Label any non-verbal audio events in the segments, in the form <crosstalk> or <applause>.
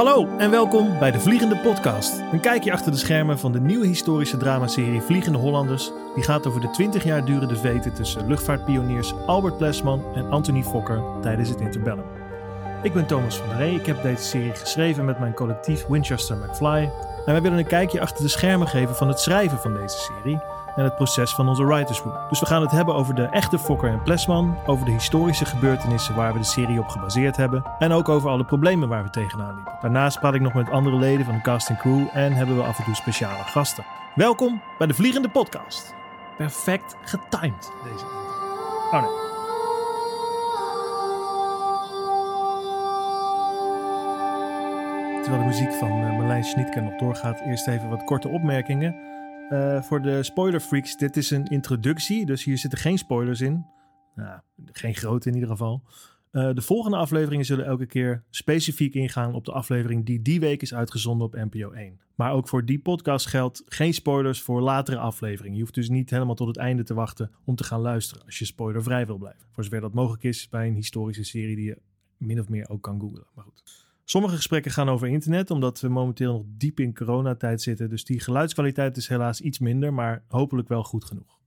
Hallo en welkom bij de Vliegende Podcast. Een kijkje achter de schermen van de nieuwe historische dramaserie Vliegende Hollanders. Die gaat over de 20 jaar durende veten tussen luchtvaartpioniers Albert Plesman en Anthony Fokker tijdens het interbellum. Ik ben Thomas van der Rey. Ik heb deze serie geschreven met mijn collectief Winchester McFly. En wij willen een kijkje achter de schermen geven van het schrijven van deze serie en het proces van onze writers room. Dus we gaan het hebben over de echte Fokker en Plesman, over de historische gebeurtenissen waar we de serie op gebaseerd hebben en ook over alle problemen waar we tegenaan liepen. Daarnaast praat ik nog met andere leden van de cast en crew en hebben we af en toe speciale gasten. Welkom bij de Vliegende Podcast. Perfect getimed deze. Oh. Terwijl de muziek van uh, Marlijn Schnietke nog doorgaat, eerst even wat korte opmerkingen. Uh, voor de spoiler freaks, dit is een introductie, dus hier zitten geen spoilers in. Nou, geen grote in ieder geval. Uh, de volgende afleveringen zullen elke keer specifiek ingaan op de aflevering die die week is uitgezonden op NPO 1. Maar ook voor die podcast geldt geen spoilers voor latere afleveringen. Je hoeft dus niet helemaal tot het einde te wachten om te gaan luisteren als je spoilervrij wil blijven. Voor zover dat mogelijk is bij een historische serie die je min of meer ook kan googlen. Maar goed. Sommige gesprekken gaan over internet, omdat we momenteel nog diep in coronatijd zitten. Dus die geluidskwaliteit is helaas iets minder, maar hopelijk wel goed genoeg.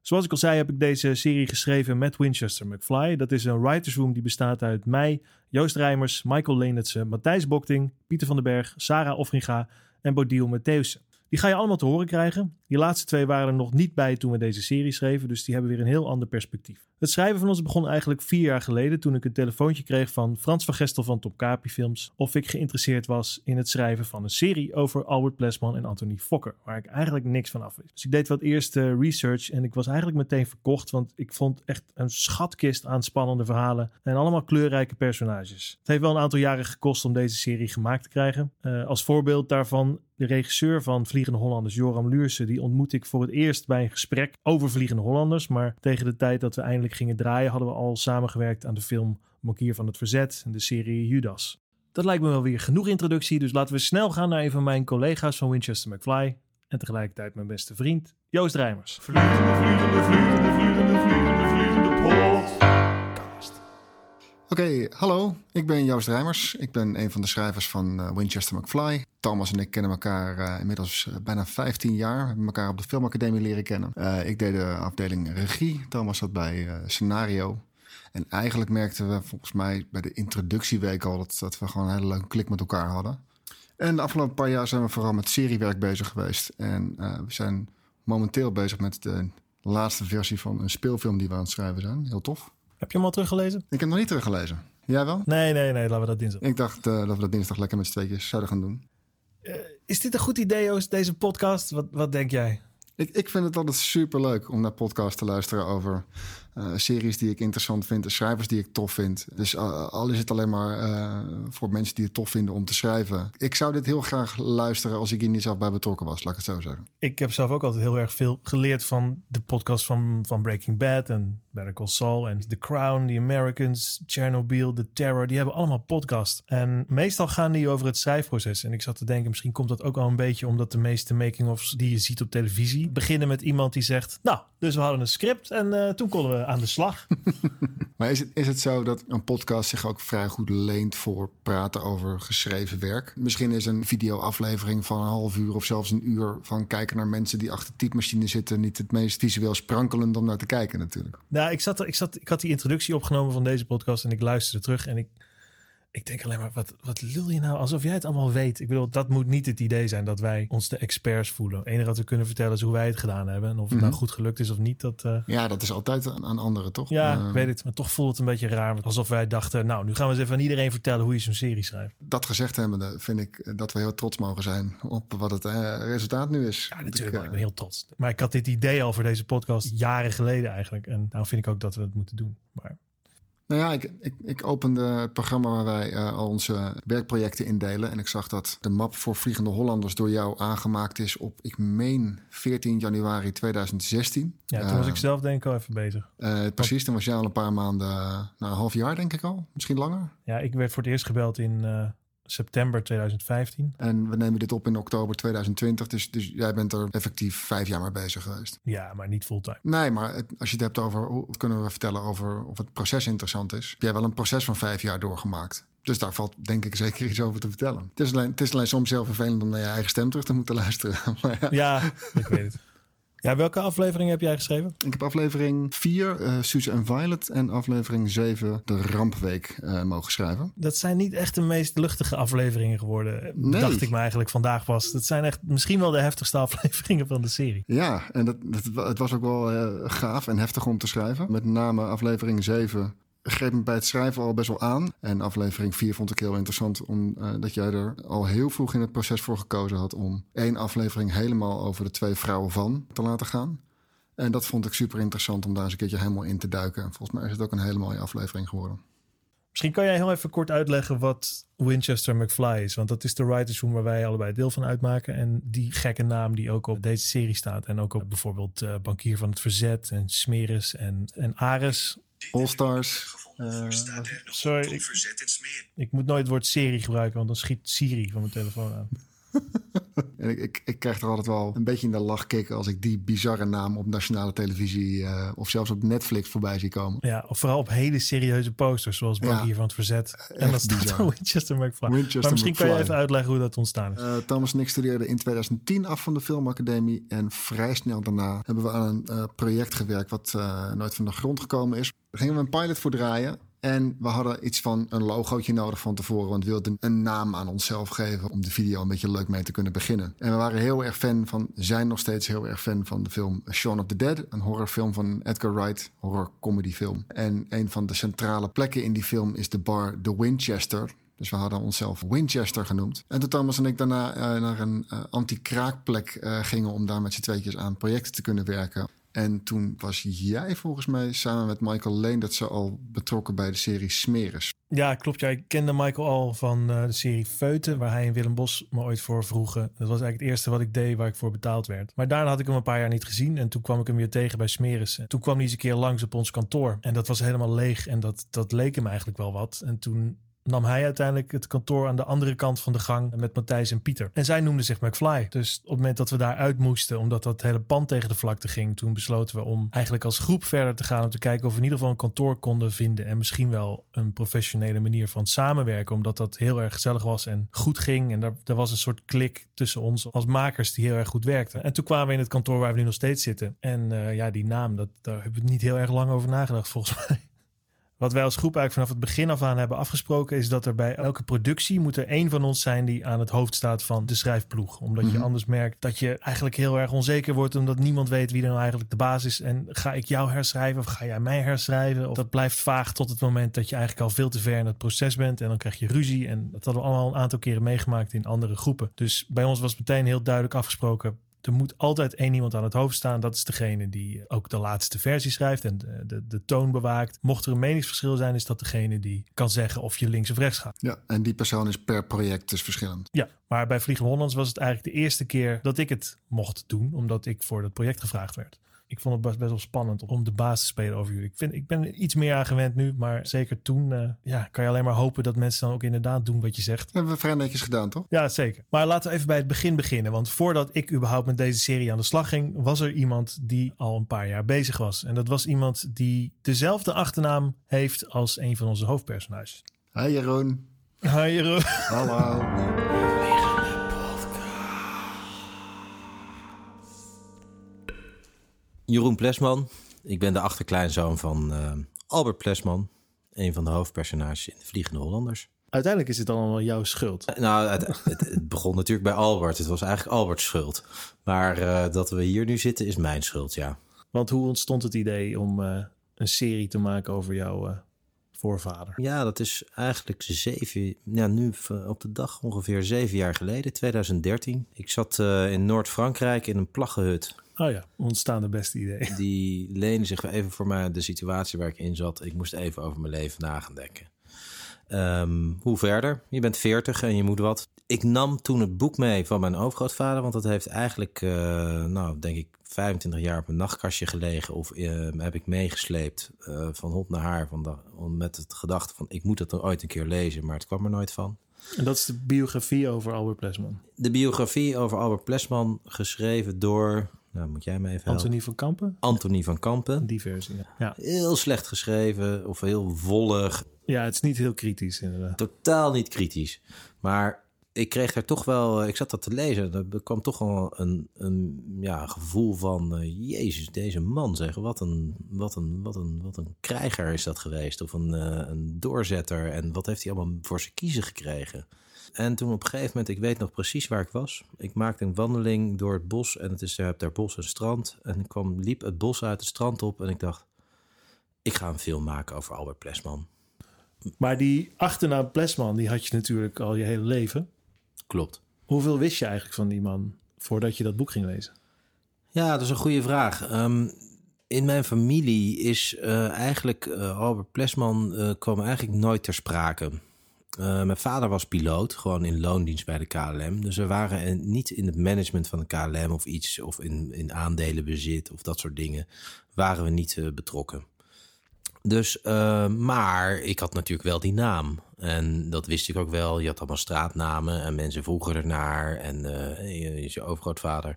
Zoals ik al zei, heb ik deze serie geschreven met Winchester McFly. Dat is een writers room die bestaat uit mij, Joost Rijmers, Michael Leenetsen, Matthijs Bokting, Pieter van den Berg, Sarah Offringa en Bodil Mattheusen. Die ga je allemaal te horen krijgen. Die laatste twee waren er nog niet bij toen we deze serie schreven, dus die hebben weer een heel ander perspectief. Het schrijven van ons begon eigenlijk vier jaar geleden toen ik een telefoontje kreeg van Frans van Gestel van Topkapi Films of ik geïnteresseerd was in het schrijven van een serie over Albert Plesman en Anthony Fokker, waar ik eigenlijk niks van af wist. Dus ik deed wat eerste research en ik was eigenlijk meteen verkocht, want ik vond echt een schatkist aan spannende verhalen en allemaal kleurrijke personages. Het heeft wel een aantal jaren gekost om deze serie gemaakt te krijgen. Uh, als voorbeeld daarvan de regisseur van Vliegende Hollanders, Joram Luursen, die ontmoette ik voor het eerst bij een gesprek over Vliegende Hollanders. Maar tegen de tijd dat we eindelijk gingen draaien, hadden we al samengewerkt aan de film Mokier van het Verzet en de serie Judas. Dat lijkt me wel weer genoeg introductie, dus laten we snel gaan naar een van mijn collega's van Winchester McFly. En tegelijkertijd mijn beste vriend, Joost Rijmers. Vliegende, vliegende, vliegende, vliegende, vliegende, vliegende Oké, hallo. Ik ben Joost Rijmers. Ik ben een van de schrijvers van uh, Winchester McFly. Thomas en ik kennen elkaar uh, inmiddels uh, bijna 15 jaar. We hebben elkaar op de filmacademie leren kennen. ik deed de afdeling regie. Thomas zat bij scenario. En eigenlijk merkten we volgens mij bij de introductieweek al... dat, dat we gewoon een hele leuke klik met elkaar hadden. En de afgelopen paar jaar zijn we vooral met seriewerk bezig geweest. En we zijn momenteel bezig met de laatste versie van een speelfilm die we aan het schrijven zijn. Heel tof. Heb je hem al teruggelezen? Ik heb hem nog niet teruggelezen. Jij wel? Nee, nee, nee. Laten we dat dinsdag. Ik dacht uh, dat we dat dinsdag lekker met z'n zouden gaan doen. Uh, is dit een goed idee, Joost, deze podcast? Wat, wat denk jij? Ik, ik vind het altijd super leuk om naar podcasts te luisteren over uh, series die ik interessant vind, schrijvers die ik tof vind. Dus uh, al is het alleen maar uh, voor mensen die het tof vinden om te schrijven. Ik zou dit heel graag luisteren als ik hier niet zelf bij betrokken was, laat ik het zo zeggen. Ik heb zelf ook altijd heel erg veel geleerd van de podcast van, van Breaking Bad en Better Call Saul en The Crown, The Americans, Chernobyl, The Terror. Die hebben allemaal podcasts. En meestal gaan die over het schrijfproces. En ik zat te denken, misschien komt dat ook wel een beetje omdat de meeste making-ofs die je ziet op televisie beginnen met iemand die zegt, nou, dus we hadden een script en toen konden we aan de slag. <laughs> maar is het, is het zo dat een podcast zich ook vrij goed leent voor praten over geschreven werk? Misschien is een videoaflevering van een half uur of zelfs een uur van kijken naar mensen die achter typemachine zitten niet het meest visueel sprankelend om naar te kijken natuurlijk. Nou, ik, zat, ik, zat, ik had die introductie opgenomen van deze podcast en ik luisterde terug en ik ik denk alleen maar, wat, wat lul je nou? Alsof jij het allemaal weet. Ik bedoel, dat moet niet het idee zijn dat wij ons de experts voelen. Het enige wat we kunnen vertellen is hoe wij het gedaan hebben. En of het nou mhm. goed gelukt is of niet. Dat, uh... Ja, dat is altijd aan anderen, toch? Ja, uh... ik weet het. Maar toch voelt het een beetje raar. Alsof wij dachten, nou, nu gaan we eens even aan iedereen vertellen hoe je zo'n serie schrijft. Dat gezegd hebben, vind ik dat we heel trots mogen zijn op wat het uh, resultaat nu is. Ja, natuurlijk. Ik, ik ben heel trots. Maar ik had dit idee al voor deze podcast jaren geleden eigenlijk. En nou vind ik ook dat we het moeten doen. Maar nou ja, ik, ik, ik opende het programma waar wij uh, al onze werkprojecten indelen. En ik zag dat de map voor Vliegende Hollanders door jou aangemaakt is op, ik meen, 14 januari 2016. Ja, toen was ik eh, zelf denk ik al even bezig. Uh, precies, toen was jij al een paar maanden, nou een half jaar denk ik al, misschien langer. Ja, ik werd voor het eerst gebeld in september 2015. En we nemen dit op in oktober 2020. Dus, dus jij bent er effectief vijf jaar mee bezig geweest. Ja, maar niet fulltime. Nee, maar als je het hebt over... Hoe kunnen we vertellen over of het proces interessant is? Heb jij wel een proces van vijf jaar doorgemaakt? Dus daar valt denk ik zeker iets over te vertellen. Het is alleen, het is alleen soms heel vervelend om naar je eigen stem terug te moeten luisteren. <laughs> Maar ja. Ja, ik weet het. Ja, welke aflevering heb jij geschreven? Ik heb aflevering 4, uh, Suze en Violet, en aflevering 7, De Rampweek, uh, mogen schrijven. Dat zijn niet echt de meest luchtige afleveringen geworden, Nee. dacht ik me eigenlijk vandaag pas. Dat zijn echt misschien wel de heftigste <laughs> afleveringen van de serie. Ja, en dat, dat, het was ook wel eh, gaaf en heftig om te schrijven. Met name aflevering 7 greep me bij het schrijven al best wel aan. En aflevering 4 vond ik heel interessant, omdat uh, jij er al heel vroeg in het proces voor gekozen had om één aflevering helemaal over de twee vrouwen van te laten gaan. En dat vond ik super interessant om daar eens een keertje helemaal in te duiken. Volgens mij is het ook een hele mooie aflevering geworden. Misschien kan jij heel even kort uitleggen wat Winchester McFly is. Want dat is de writers room waar wij allebei deel van uitmaken. En die gekke naam die ook op deze serie staat. En ook op bijvoorbeeld uh, Bankier van het Verzet en Smeris en, en Ares. All Stars. Uh, sorry, ik, ik, moet nooit het woord serie gebruiken, want dan schiet Siri van mijn telefoon aan. <laughs> en ik, ik, ik, krijg er altijd wel een beetje in de lach kicken als ik die bizarre naam op nationale televisie uh, of zelfs op Netflix voorbij zie komen. Ja, of vooral op hele serieuze posters, zoals Bankier ja, van het Verzet. En dat staat bizar. Winchester McFly. Winchester maar misschien McFly. kan je even uitleggen hoe dat ontstaan is. Uh, Thomas en ik studeerden in 2010 af van de Filmacademie. En vrij snel daarna hebben we aan een uh, project gewerkt wat uh, nooit van de grond gekomen is. Daar gingen we een pilot voor draaien. En we hadden iets van een logootje nodig van tevoren. Want we wilden een naam aan onszelf geven om de video een beetje leuk mee te kunnen beginnen. En we waren heel erg fan van, zijn nog steeds heel erg fan van de film Shaun of the Dead. Een horrorfilm van Edgar Wright, horror comedy film. En een van de centrale plekken in die film is de bar The Winchester. Dus we hadden onszelf Winchester genoemd. En toen Thomas en ik daarna uh, naar een uh, anti-kraakplek uh, gingen om daar met z'n tweetjes aan projecten te kunnen werken. En toen was jij volgens mij samen met Michael Leendertse al betrokken bij de serie Smeris. Ja, klopt. Ja, ik kende Michael al van uh, de serie Feuten, waar hij en Willem Bos me ooit voor vroegen. Dat was eigenlijk het eerste wat ik deed waar ik voor betaald werd. Maar daarna had ik hem een paar jaar niet gezien en toen kwam ik hem weer tegen bij Smeris. En toen kwam hij eens een keer langs op ons kantoor en dat was helemaal leeg en dat, dat leek hem eigenlijk wel wat. En toen nam hij uiteindelijk het kantoor aan de andere kant van de gang met Matthijs en Pieter. En zij noemden zich McFly. Dus op het moment dat we daar uit moesten, omdat dat hele pand tegen de vlakte ging, toen besloten we om eigenlijk als groep verder te gaan om te kijken of we in ieder geval een kantoor konden vinden en misschien wel een professionele manier van samenwerken, omdat dat heel erg gezellig was en goed ging. En daar, was een soort klik tussen ons als makers die heel erg goed werkte. En toen kwamen we in het kantoor waar we nu nog steeds zitten. En uh, ja, die naam, dat, daar hebben we niet heel erg lang over nagedacht volgens mij. Wat wij als groep eigenlijk vanaf het begin af aan hebben afgesproken, is dat er bij elke productie moet er één van ons zijn die aan het hoofd staat van de schrijfploeg. Omdat je anders merkt dat je eigenlijk heel erg onzeker wordt, omdat niemand weet wie er nou eigenlijk de baas is. En ga ik jou herschrijven of ga jij mij herschrijven? Of dat blijft vaag tot het moment dat je eigenlijk al veel te ver in het proces bent en dan krijg je ruzie. En dat hadden we allemaal een aantal keren meegemaakt in andere groepen. Dus bij ons was meteen heel duidelijk afgesproken er moet altijd één iemand aan het hoofd staan. Dat is degene die ook de laatste versie schrijft en de, de, de, toon bewaakt. Mocht er een meningsverschil zijn, is dat degene die kan zeggen of je links of rechts gaat. Ja, en die persoon is per project dus verschillend. Ja, maar bij Vliegen Hollands was het eigenlijk de eerste keer dat ik het mocht doen, omdat ik voor dat project gevraagd werd. Ik vond het best, best wel spannend om de baas te spelen over jullie. Ik, vind, ik ben er iets meer aan gewend nu, maar zeker toen uh, ja, kan je alleen maar hopen dat mensen dan ook inderdaad doen wat je zegt. Dat hebben we vrij netjes gedaan, toch? Ja, zeker. Maar laten we even bij het begin beginnen. Want voordat ik überhaupt met deze serie aan de slag ging, was er iemand die al een paar jaar bezig was. En dat was iemand die dezelfde achternaam heeft als een van onze hoofdpersonages. Hi Jeroen. Hi Jeroen. Hallo. Jeroen Plesman. Ik ben de achterkleinzoon van uh, Albert Plesman. Een van de hoofdpersonages in de Vliegende Hollanders. Uiteindelijk is het allemaal jouw schuld. Uh, nou, het, het, het, begon natuurlijk bij Albert. Het was eigenlijk Alberts schuld. Maar uh, dat we hier nu zitten is mijn schuld, ja. Want hoe ontstond het idee om een serie te maken over jouw voorvader? Ja, dat is eigenlijk zeven, ja, nu op de dag ongeveer zeven jaar geleden, 2013. Ik zat in Noord-Frankrijk in een plaggenhut. Oh ja, ontstaan de beste ideeën. <laughs> Die leende zich even voor mij de situatie waar ik in zat. Ik moest even over mijn leven na gaan denken. Um, hoe verder? Je bent 40 en je moet wat. Ik nam toen het boek mee van mijn overgrootvader, want dat heeft eigenlijk, uh, nou, denk ik, 25 jaar op een nachtkastje gelegen. Of uh, heb ik meegesleept uh, van hond naar haar, van de, met het gedachte van ik moet het er ooit een keer lezen, maar het kwam er nooit van. En dat is de biografie over Albert Plesman. De biografie over Albert Plesman, geschreven door nou, moet jij me even helpen. Anthony van Kampen? Anthony van Kampen. Die versie, ja. Heel slecht geschreven of heel wollig. Ja, het is niet heel kritisch inderdaad. Totaal niet kritisch. Maar ik kreeg daar toch wel, ik zat dat te lezen, er kwam toch wel een, een ja, gevoel van, uh, jezus, deze man zeg, wat een, wat, een, wat, een, wat een krijger is dat geweest. Of een, uh, een doorzetter en wat heeft hij allemaal voor zijn kiezen gekregen. En toen op een gegeven moment, ik weet nog precies waar ik was. Ik maakte een wandeling door het bos en het is daar, daar bos en strand. En ik kwam, liep het bos uit het strand op en ik dacht, ik ga een film maken over Albert Plesman. Maar die achternaam Plesman, die had je natuurlijk al je hele leven. Klopt. Hoeveel wist je eigenlijk van die man voordat je dat boek ging lezen? Ja, dat is een goede vraag. Um, in mijn familie is uh, eigenlijk uh, Albert Plesman uh, kwam eigenlijk nooit ter sprake. Mijn vader was piloot, gewoon in loondienst bij de KLM. Dus we waren niet in het management van de KLM of iets, of in, in aandelenbezit of dat soort dingen, waren we niet betrokken. Dus, uh, maar ik had natuurlijk wel die naam. En dat wist ik ook wel. Je had allemaal straatnamen en mensen vroegen ernaar. En je je overgrootvader.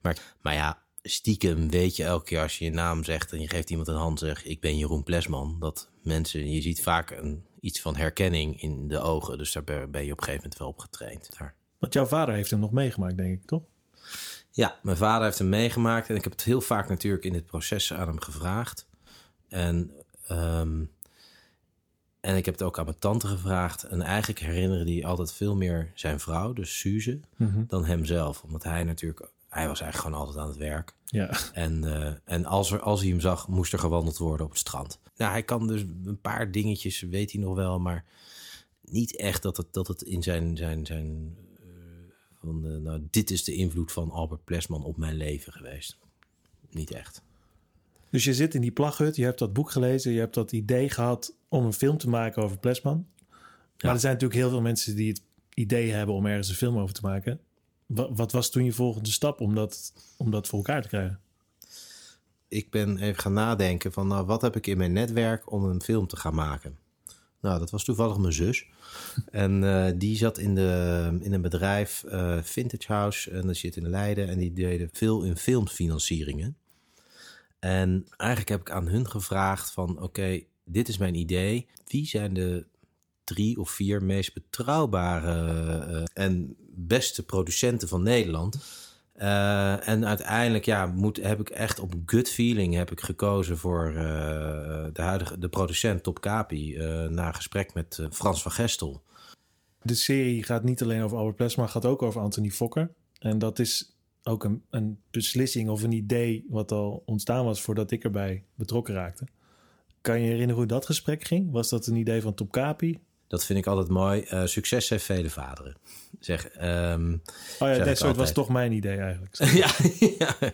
Maar, maar ja, stiekem weet je elke keer als je je naam zegt en je geeft iemand een hand, zeg ik ben Jeroen Plesman. Dat mensen, je ziet vaak een, iets van herkenning in de ogen. Dus daar ben je op een gegeven moment wel op getraind. Daar. Want jouw vader heeft hem nog meegemaakt, denk ik, toch? Ja, mijn vader heeft hem meegemaakt. En ik heb het heel vaak natuurlijk in dit proces aan hem gevraagd. En Um, en ik heb het ook aan mijn tante gevraagd. En eigenlijk herinnerde hij altijd veel meer zijn vrouw, dus Suze, mm -hmm. dan hemzelf. Omdat hij natuurlijk, hij was eigenlijk gewoon altijd aan het werk. Ja. En, uh, en als, er, als hij hem zag, moest er gewandeld worden op het strand. Nou, hij kan dus een paar dingetjes, weet hij nog wel, maar niet echt dat het, dat het in zijn, zijn, zijn uh, van, uh, nou, dit is de invloed van Albert Plesman op mijn leven geweest. Niet echt. Dus je zit in die plaghut, je hebt dat boek gelezen, je hebt dat idee gehad om een film te maken over Plesman. Maar er zijn natuurlijk heel veel mensen die het idee hebben om ergens een film over te maken. Wat, wat was toen je volgende stap om dat, om dat voor elkaar te krijgen? Ik ben even gaan nadenken van nou, wat heb ik in mijn netwerk om een film te gaan maken? Nou, dat was toevallig mijn zus. <laughs> en uh, die zat in, de, in een bedrijf, uh, Vintage House, en dat zit in Leiden. En die deden veel in filmfinancieringen. En eigenlijk heb ik aan hun gevraagd van oké, okay, dit is mijn idee. Wie zijn de drie of vier meest betrouwbare uh, en beste producenten van Nederland? Uh, en uiteindelijk ja, moet, heb ik echt op gut feeling heb ik gekozen voor uh, de huidige de producent Top Capi na gesprek met Frans van Gestel. De serie gaat niet alleen over Albert Plesma, gaat ook over Anthony Fokker. En dat is ook een, een beslissing of een idee wat al ontstaan was voordat ik erbij betrokken raakte. Kan je herinneren hoe dat gesprek ging? Was dat een idee van Top Capi? Dat vind ik altijd mooi. Uh, succes heeft vele vaderen. Zeg, um, oh ja, dat soort was toch mijn idee eigenlijk. <laughs> ja, ja.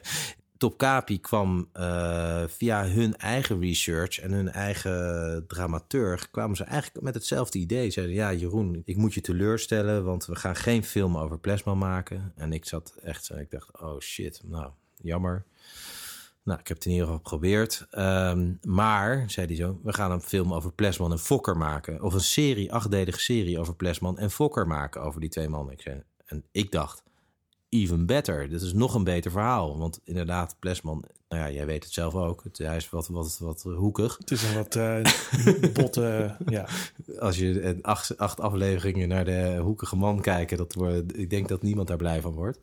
Top Capi kwam uh, via hun eigen research en hun eigen dramaturg... kwamen ze eigenlijk met hetzelfde idee. Zeiden, ja Jeroen, ik moet je teleurstellen... want we gaan geen film over plasma maken. En ik zat echt, ik dacht, oh shit, nou, jammer. Nou, ik heb het in ieder geval geprobeerd. Um, maar, zei hij zo, we gaan een film over Plesman en Fokker maken. Of een serie, achtdelige serie over Plesman en Fokker maken over die twee mannen. Ik zei, en ik dacht, even better. Dit is nog een beter verhaal. Want inderdaad, Plesman, nou ja, jij weet het zelf ook. Het, hij is wat, wat, wat hoekig. Het is een wat uh, <laughs> botte, ja. Als je acht, acht afleveringen naar de hoekige man kijken, dat wordt, ik denk dat niemand daar blij van wordt.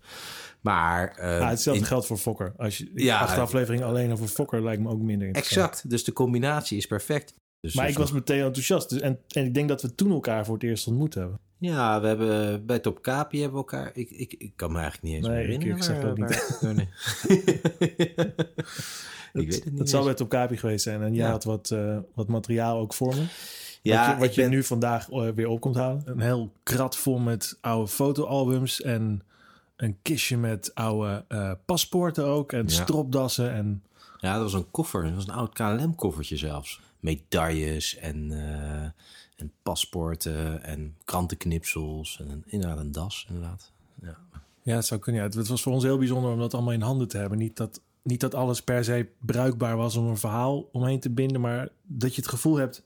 Maar... Uh, ja, hetzelfde in, geldt voor Fokker. Als je ja, acht afleveringen alleen over Fokker lijkt me ook minder Exact, dus de combinatie is perfect. Dus maar ik was meteen enthousiast. Dus, en, en ik denk dat we toen elkaar voor het eerst ontmoet hebben. Ja, we hebben bij Top Capi hebben we elkaar. Ik, ik, ik kan me eigenlijk niet eens nee, meer herinneren. <laughs> Ik, zeg dat niet. Nee. ik weet het niet. Het zal bij Top Capi geweest zijn. En jij ja. had wat, uh, wat materiaal ook voor me. Ja, wat je, wat je ben... nu vandaag uh, weer op komt halen. Een heel krat vol met oude fotoalbums en een kistje met oude uh, paspoorten ook en ja. stropdassen en. Ja, dat was een koffer. Dat was een oud KLM-koffertje zelfs. Medailles en en paspoorten en krantenknipsels en inderdaad een das, inderdaad. Ja, ja het zou kunnen. Ja. Het was voor ons heel bijzonder om dat allemaal in handen te hebben. Niet dat, niet dat alles per se bruikbaar was om een verhaal omheen te binden, maar dat je het gevoel hebt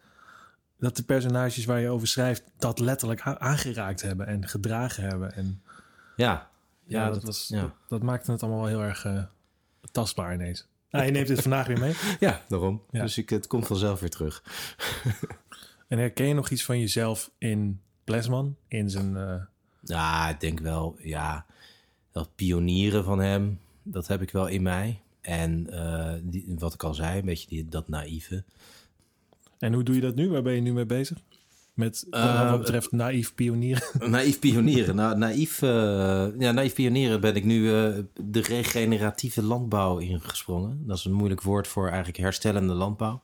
dat de personages waar je over schrijft dat letterlijk aangeraakt hebben en gedragen hebben. En ja, ja, ja dat, was, ja. Dat, dat, maakte het allemaal wel heel erg uh, tastbaar ineens. Nou, je neemt het vandaag weer mee. <laughs> Ja, daarom. Ja. Dus ik, het komt vanzelf weer terug. <laughs> En herken je nog iets van jezelf in Plesman? In zijn... Uh... Ja, ik denk wel, ja, dat pionieren van hem, dat heb ik wel in mij. En uh, die, wat ik al zei, een beetje die, dat naïeve. En hoe doe je dat nu? Waar ben je nu mee bezig? Met uh, wat betreft naïef pionieren? <laughs> Naïef pionieren. Nou, naïef, uh, ja, naïef pionieren ben ik nu uh, de regeneratieve landbouw ingesprongen. Dat is een moeilijk woord voor eigenlijk herstellende landbouw.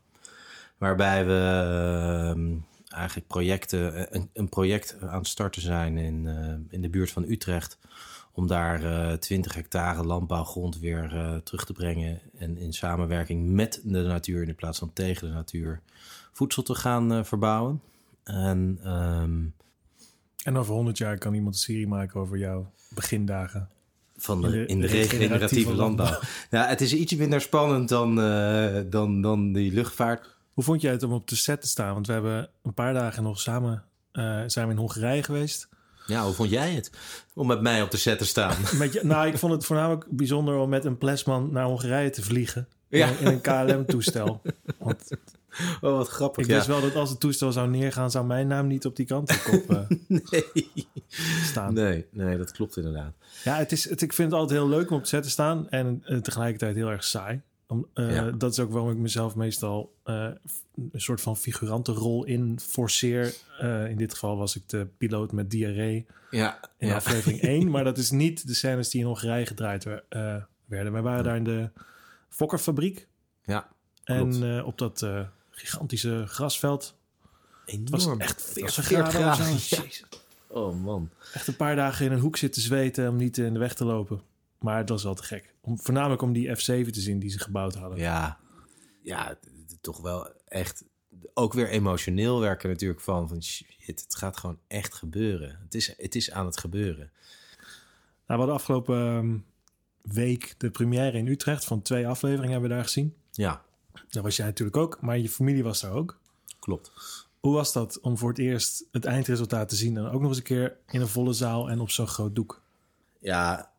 Waarbij we eigenlijk projecten, een, een, project aan het starten zijn in, in de buurt van Utrecht. Om daar 20 hectare landbouwgrond weer terug te brengen. En in samenwerking met de natuur in plaats van tegen de natuur voedsel te gaan verbouwen. En, um, en over 100 jaar kan iemand een serie maken over jouw begindagen. Van de, in de, regeneratieve, landbouw. Ja, het is iets minder spannend dan, uh, dan, dan die luchtvaart. Hoe vond jij het om op de set te staan? Want we hebben een paar dagen nog samen uh, zijn we in Hongarije geweest. Ja, hoe vond jij het om met mij op de set te staan? <laughs> Met je, nou, ik vond het voornamelijk bijzonder om met een Plesman naar Hongarije te vliegen. Ja. In, in een KLM-toestel. <laughs> Want <laughs> Oh, wat grappig. Ik wist wel dat als het toestel zou neergaan, zou mijn naam niet op die kantenkop uh, <laughs> nee. staan. Nee, nee, dat klopt inderdaad. Ja, het is, het, ik vind het altijd heel leuk om op de set te staan en uh, tegelijkertijd heel erg saai. Om, uh, ja. Dat is ook waarom ik mezelf meestal een soort van figurante rol in forceer. in dit geval was ik de piloot met diarree ja, in ja. aflevering <laughs> 1. Maar dat is niet de scènes die in Hongarije gedraaid werden. Wij waren daar in de Fokkerfabriek. Ja, en op dat gigantische grasveld. Enorm. Het was echt 40 graden. Ja. Oh man. Echt een paar dagen in een hoek zitten zweten om niet in de weg te lopen. Maar het was wel te gek. Om, voornamelijk om die F7 te zien die ze gebouwd hadden. Ja, ja toch wel echt ook weer emotioneel werken natuurlijk van, van shit, het gaat gewoon echt gebeuren. Het is, het is aan het gebeuren. Nou, we hadden afgelopen ehm, week de première in Utrecht van twee afleveringen hebben we daar gezien. Ja. Dat was jij natuurlijk ook, maar je familie was daar ook. Klopt. Hoe was dat om voor het eerst het eindresultaat te zien en ook nog eens een keer in een volle zaal en op zo'n groot doek? Ja,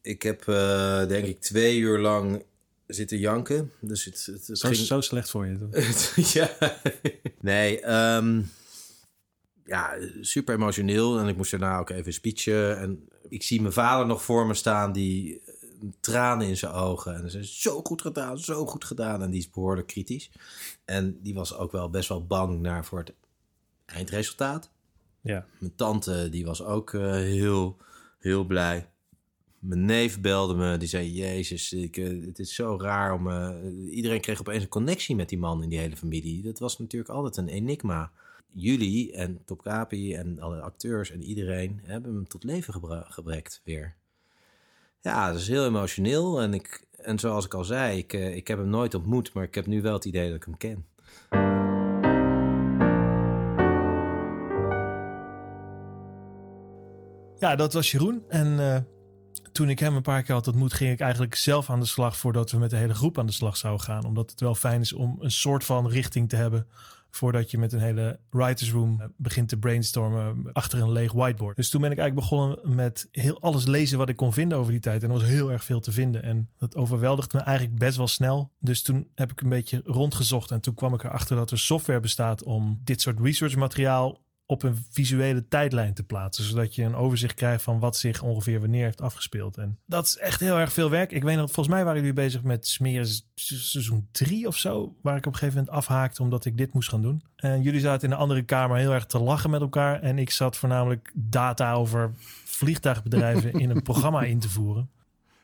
ik heb uh, denk ik twee uur lang zitten janken. Dus het, het, het zo, ging... zo slecht voor je. <laughs> ja. nee, um, ja, super emotioneel. En ik moest daarna ook even speechen. En ik zie mijn vader nog voor me staan die tranen in zijn ogen. En ze is zo goed gedaan, zo goed gedaan. En die is behoorlijk kritisch. En die was ook wel best wel bang naar voor het eindresultaat. Ja. Mijn tante, die was ook uh, heel, heel blij. Mijn neef belde me, die zei: Jezus, ik, uh, het is zo raar om. Uh, iedereen kreeg opeens een connectie met die man in die hele familie. Dat was natuurlijk altijd een enigma. Jullie en Top Kapi en alle acteurs en iedereen hebben hem tot leven gebra- gebrekt weer. Ja, dat is heel emotioneel. En, ik, en zoals ik al zei, ik, uh, ik heb hem nooit ontmoet, maar ik heb nu wel het idee dat ik hem ken. Ja, dat was Jeroen. En uh, toen ik hem een paar keer had ontmoet, ging ik eigenlijk zelf aan de slag voordat we met de hele groep aan de slag zouden gaan. Omdat het wel fijn is om een soort van richting te hebben voordat je met een hele writers room begint te brainstormen achter een leeg whiteboard. Dus toen ben ik eigenlijk begonnen met heel alles lezen wat ik kon vinden over die tijd. En er was heel erg veel te vinden. En dat overweldigde me eigenlijk best wel snel. Dus toen heb ik een beetje rondgezocht. En toen kwam ik erachter dat er software bestaat om dit soort research materiaal op een visuele tijdlijn te plaatsen. Zodat je een overzicht krijgt van wat zich ongeveer wanneer heeft afgespeeld. En dat is echt heel erg veel werk. Ik weet nog, volgens mij waren jullie bezig met smeren seizoen 3 of zo. Waar ik op een gegeven moment afhaakte omdat ik dit moest gaan doen. En jullie zaten in een andere kamer heel erg te lachen met elkaar. En ik zat voornamelijk data over vliegtuigbedrijven in een programma in te voeren.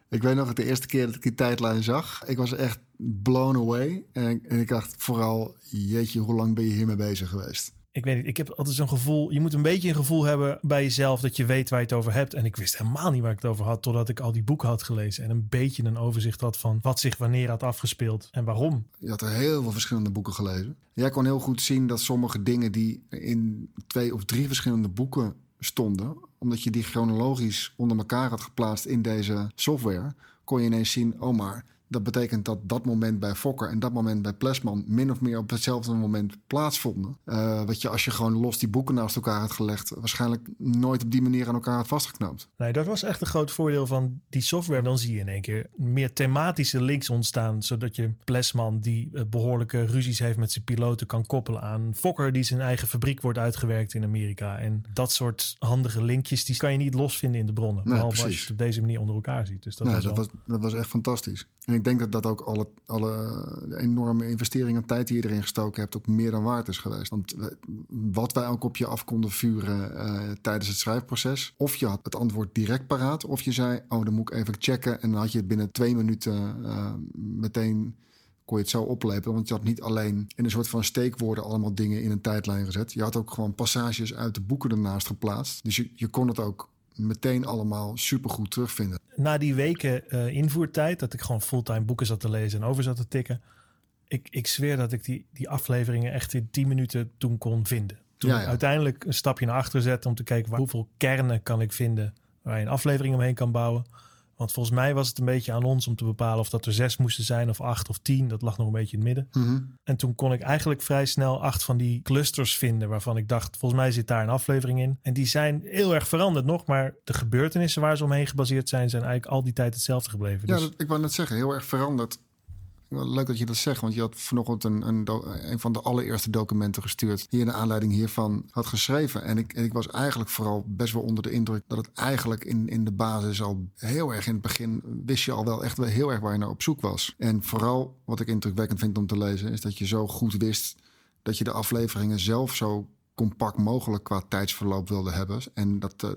Ik weet nog de eerste keer dat ik die tijdlijn zag. Ik was echt blown away. En, en ik dacht vooral, jeetje, hoe lang ben je hiermee bezig geweest? Ik weet niet, ik heb altijd zo'n gevoel. Je moet een beetje een gevoel hebben bij jezelf dat je weet waar je het over hebt. En ik wist helemaal niet waar ik het over had, totdat ik al die boeken had gelezen. En een beetje een overzicht had van wat zich wanneer had afgespeeld en waarom. Je had er heel veel verschillende boeken gelezen. Jij kon heel goed zien dat sommige dingen die in twee of drie verschillende boeken stonden, omdat je die chronologisch onder elkaar had geplaatst in deze software, kon je ineens zien, oh maar Dat betekent dat dat moment bij Fokker en dat moment bij Plesman min of meer op hetzelfde moment plaatsvonden. Uh, wat je als je gewoon los die boeken naast elkaar had gelegd, waarschijnlijk nooit op die manier aan elkaar had vastgeknoopt. Nee, dat was echt een groot voordeel van die software. Dan zie je in één keer meer thematische links ontstaan, zodat je Plesman die eh, behoorlijke ruzies heeft met zijn piloten kan koppelen aan Fokker die zijn eigen fabriek wordt uitgewerkt in Amerika. En dat soort handige linkjes, die kan je niet losvinden in de bronnen. Nee, behalve als je het op deze manier onder elkaar ziet. Dus dat, nee, was, dat, was, dat was echt fantastisch. En ik denk dat dat ook alle, alle enorme investeringen en tijd die je erin gestoken hebt, ook meer dan waard is geweest. Want wat wij ook op je af konden vuren uh, tijdens het schrijfproces. Of je had het antwoord direct paraat, of je zei, oh dan moet ik even checken. En dan had je het binnen twee minuten uh, meteen kon je het zo oplepelen. Want je had niet alleen in een soort van steekwoorden allemaal dingen in een tijdlijn gezet. Je had ook gewoon passages uit de boeken ernaast geplaatst. Dus je kon het ook meteen allemaal supergoed terugvinden. Na die weken uh, invoertijd, dat ik gewoon fulltime boeken zat te lezen en over zat te tikken. Ik, ik zweer dat ik die, die afleveringen echt in 10 minuten toen kon vinden. Toen ja, ja. uiteindelijk een stapje naar achter zette om te kijken waar, hoeveel kernen kan ik vinden waar je een aflevering omheen kan bouwen. Want volgens mij was het een beetje aan ons om te bepalen of dat er zes moesten zijn of acht of tien. Dat lag nog een beetje in het midden. Mm -hmm. En toen kon ik eigenlijk vrij snel acht van die clusters vinden waarvan ik dacht, volgens mij zit daar een aflevering in. En die zijn heel erg veranderd nog, maar de gebeurtenissen waar ze omheen gebaseerd zijn, zijn eigenlijk al die tijd hetzelfde gebleven. Ja, dus... dat, ik wou net zeggen, heel erg veranderd. Leuk dat je dat zegt, want je had vanochtend een, een, van de allereerste documenten gestuurd. Die in de aanleiding hiervan had geschreven. En ik, en ik was eigenlijk vooral best wel onder de indruk dat het eigenlijk in, in de basis al heel erg in het begin wist je al wel echt wel heel erg waar je naar op zoek was. En vooral wat ik indrukwekkend vind om te lezen, is dat je zo goed wist dat je de afleveringen zelf zo compact mogelijk qua tijdsverloop wilde hebben. En dat uh,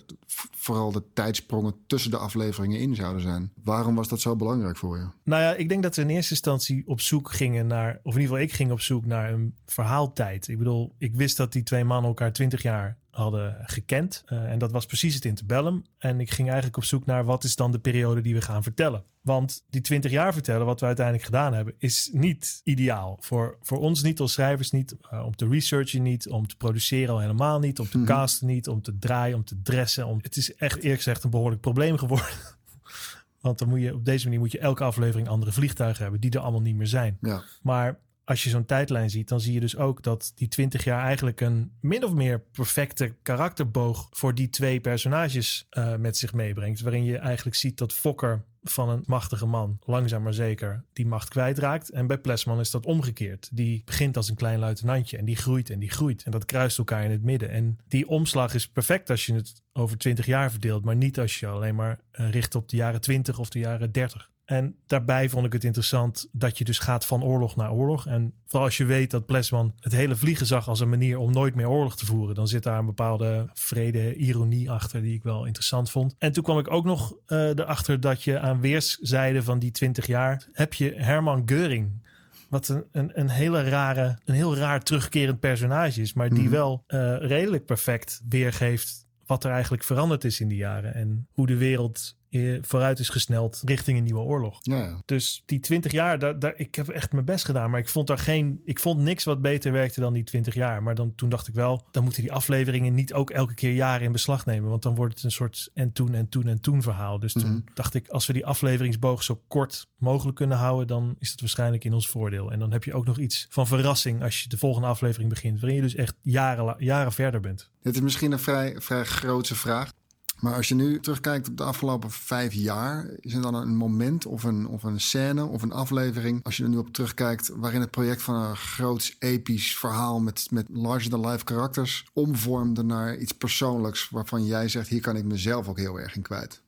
vooral de tijdsprongen tussen de afleveringen in zouden zijn. Waarom was dat zo belangrijk voor je? Nou ja, ik denk dat we in eerste instantie op zoek gingen naar, of in ieder geval ik ging op zoek naar een verhaaltijd. Ik bedoel, ik wist dat die twee mannen elkaar twintig jaar hadden gekend. Uh, en dat was precies het interbellum. En ik ging eigenlijk op zoek naar wat is dan de periode die we gaan vertellen. Want die 20 jaar vertellen, wat we uiteindelijk gedaan hebben, is niet ideaal. Voor, voor ons niet als schrijvers niet, uh, om te researchen niet, om te produceren al helemaal niet, om te Mhm. casten niet, om te draaien, om te dressen. Om, het is echt eerlijk gezegd een behoorlijk probleem geworden. <laughs> Want dan moet je, op deze manier moet je elke aflevering andere vliegtuigen hebben die er allemaal niet meer zijn. Ja. Maar als je zo'n tijdlijn ziet, dan zie je dus ook dat die 20 jaar eigenlijk een min of meer perfecte karakterboog voor die twee personages uh, met zich meebrengt. Waarin je eigenlijk ziet dat Fokker van een machtige man langzaam maar zeker die macht kwijtraakt. En bij Plesman is dat omgekeerd. Die begint als een klein luitenantje en die groeit en die groeit. En dat kruist elkaar in het midden. En die omslag is perfect als je het over 20 jaar verdeelt, maar niet als je alleen maar uh, richt op de jaren 20 of de jaren 30. En daarbij vond ik het interessant dat je dus gaat van oorlog naar oorlog. En vooral als je weet dat Plesman het hele vliegen zag als een manier om nooit meer oorlog te voeren. Dan zit daar een bepaalde vrede, ironie achter die ik wel interessant vond. En toen kwam ik ook nog uh, erachter dat je aan weerszijden van die 20 jaar heb je Herman Geuring. Wat een, een, een hele rare, een heel raar terugkerend personage is. Maar die mm. wel uh, redelijk perfect weergeeft wat er eigenlijk veranderd is in die jaren. En hoe de wereld vooruit is gesneld richting een nieuwe oorlog. Ja. Dus die 20 jaar, daar, daar, ik heb echt mijn best gedaan. Maar ik vond daar geen. Ik vond niks wat beter werkte dan die 20 jaar. Maar dan, toen dacht ik wel, dan moeten die afleveringen niet ook elke keer jaren in beslag nemen. Want dan wordt het een soort en toen en toen en toen verhaal. Dus toen Mhm. mm -hmm. dacht ik, als we die afleveringsboog zo kort mogelijk kunnen houden, dan is het waarschijnlijk in ons voordeel. En dan heb je ook nog iets van verrassing als je de volgende aflevering begint. Waarin je dus echt jaren, jaren verder bent. Dit is misschien een vrij, vrij grootse vraag. Maar als je nu terugkijkt op de afgelopen vijf jaar, is er dan een moment of een, of een scène of een aflevering, als je er nu op terugkijkt, waarin het project van een groots episch verhaal met, met larger-than-life karakters omvormde naar iets persoonlijks waarvan jij zegt, hier kan ik mezelf ook heel erg in kwijt?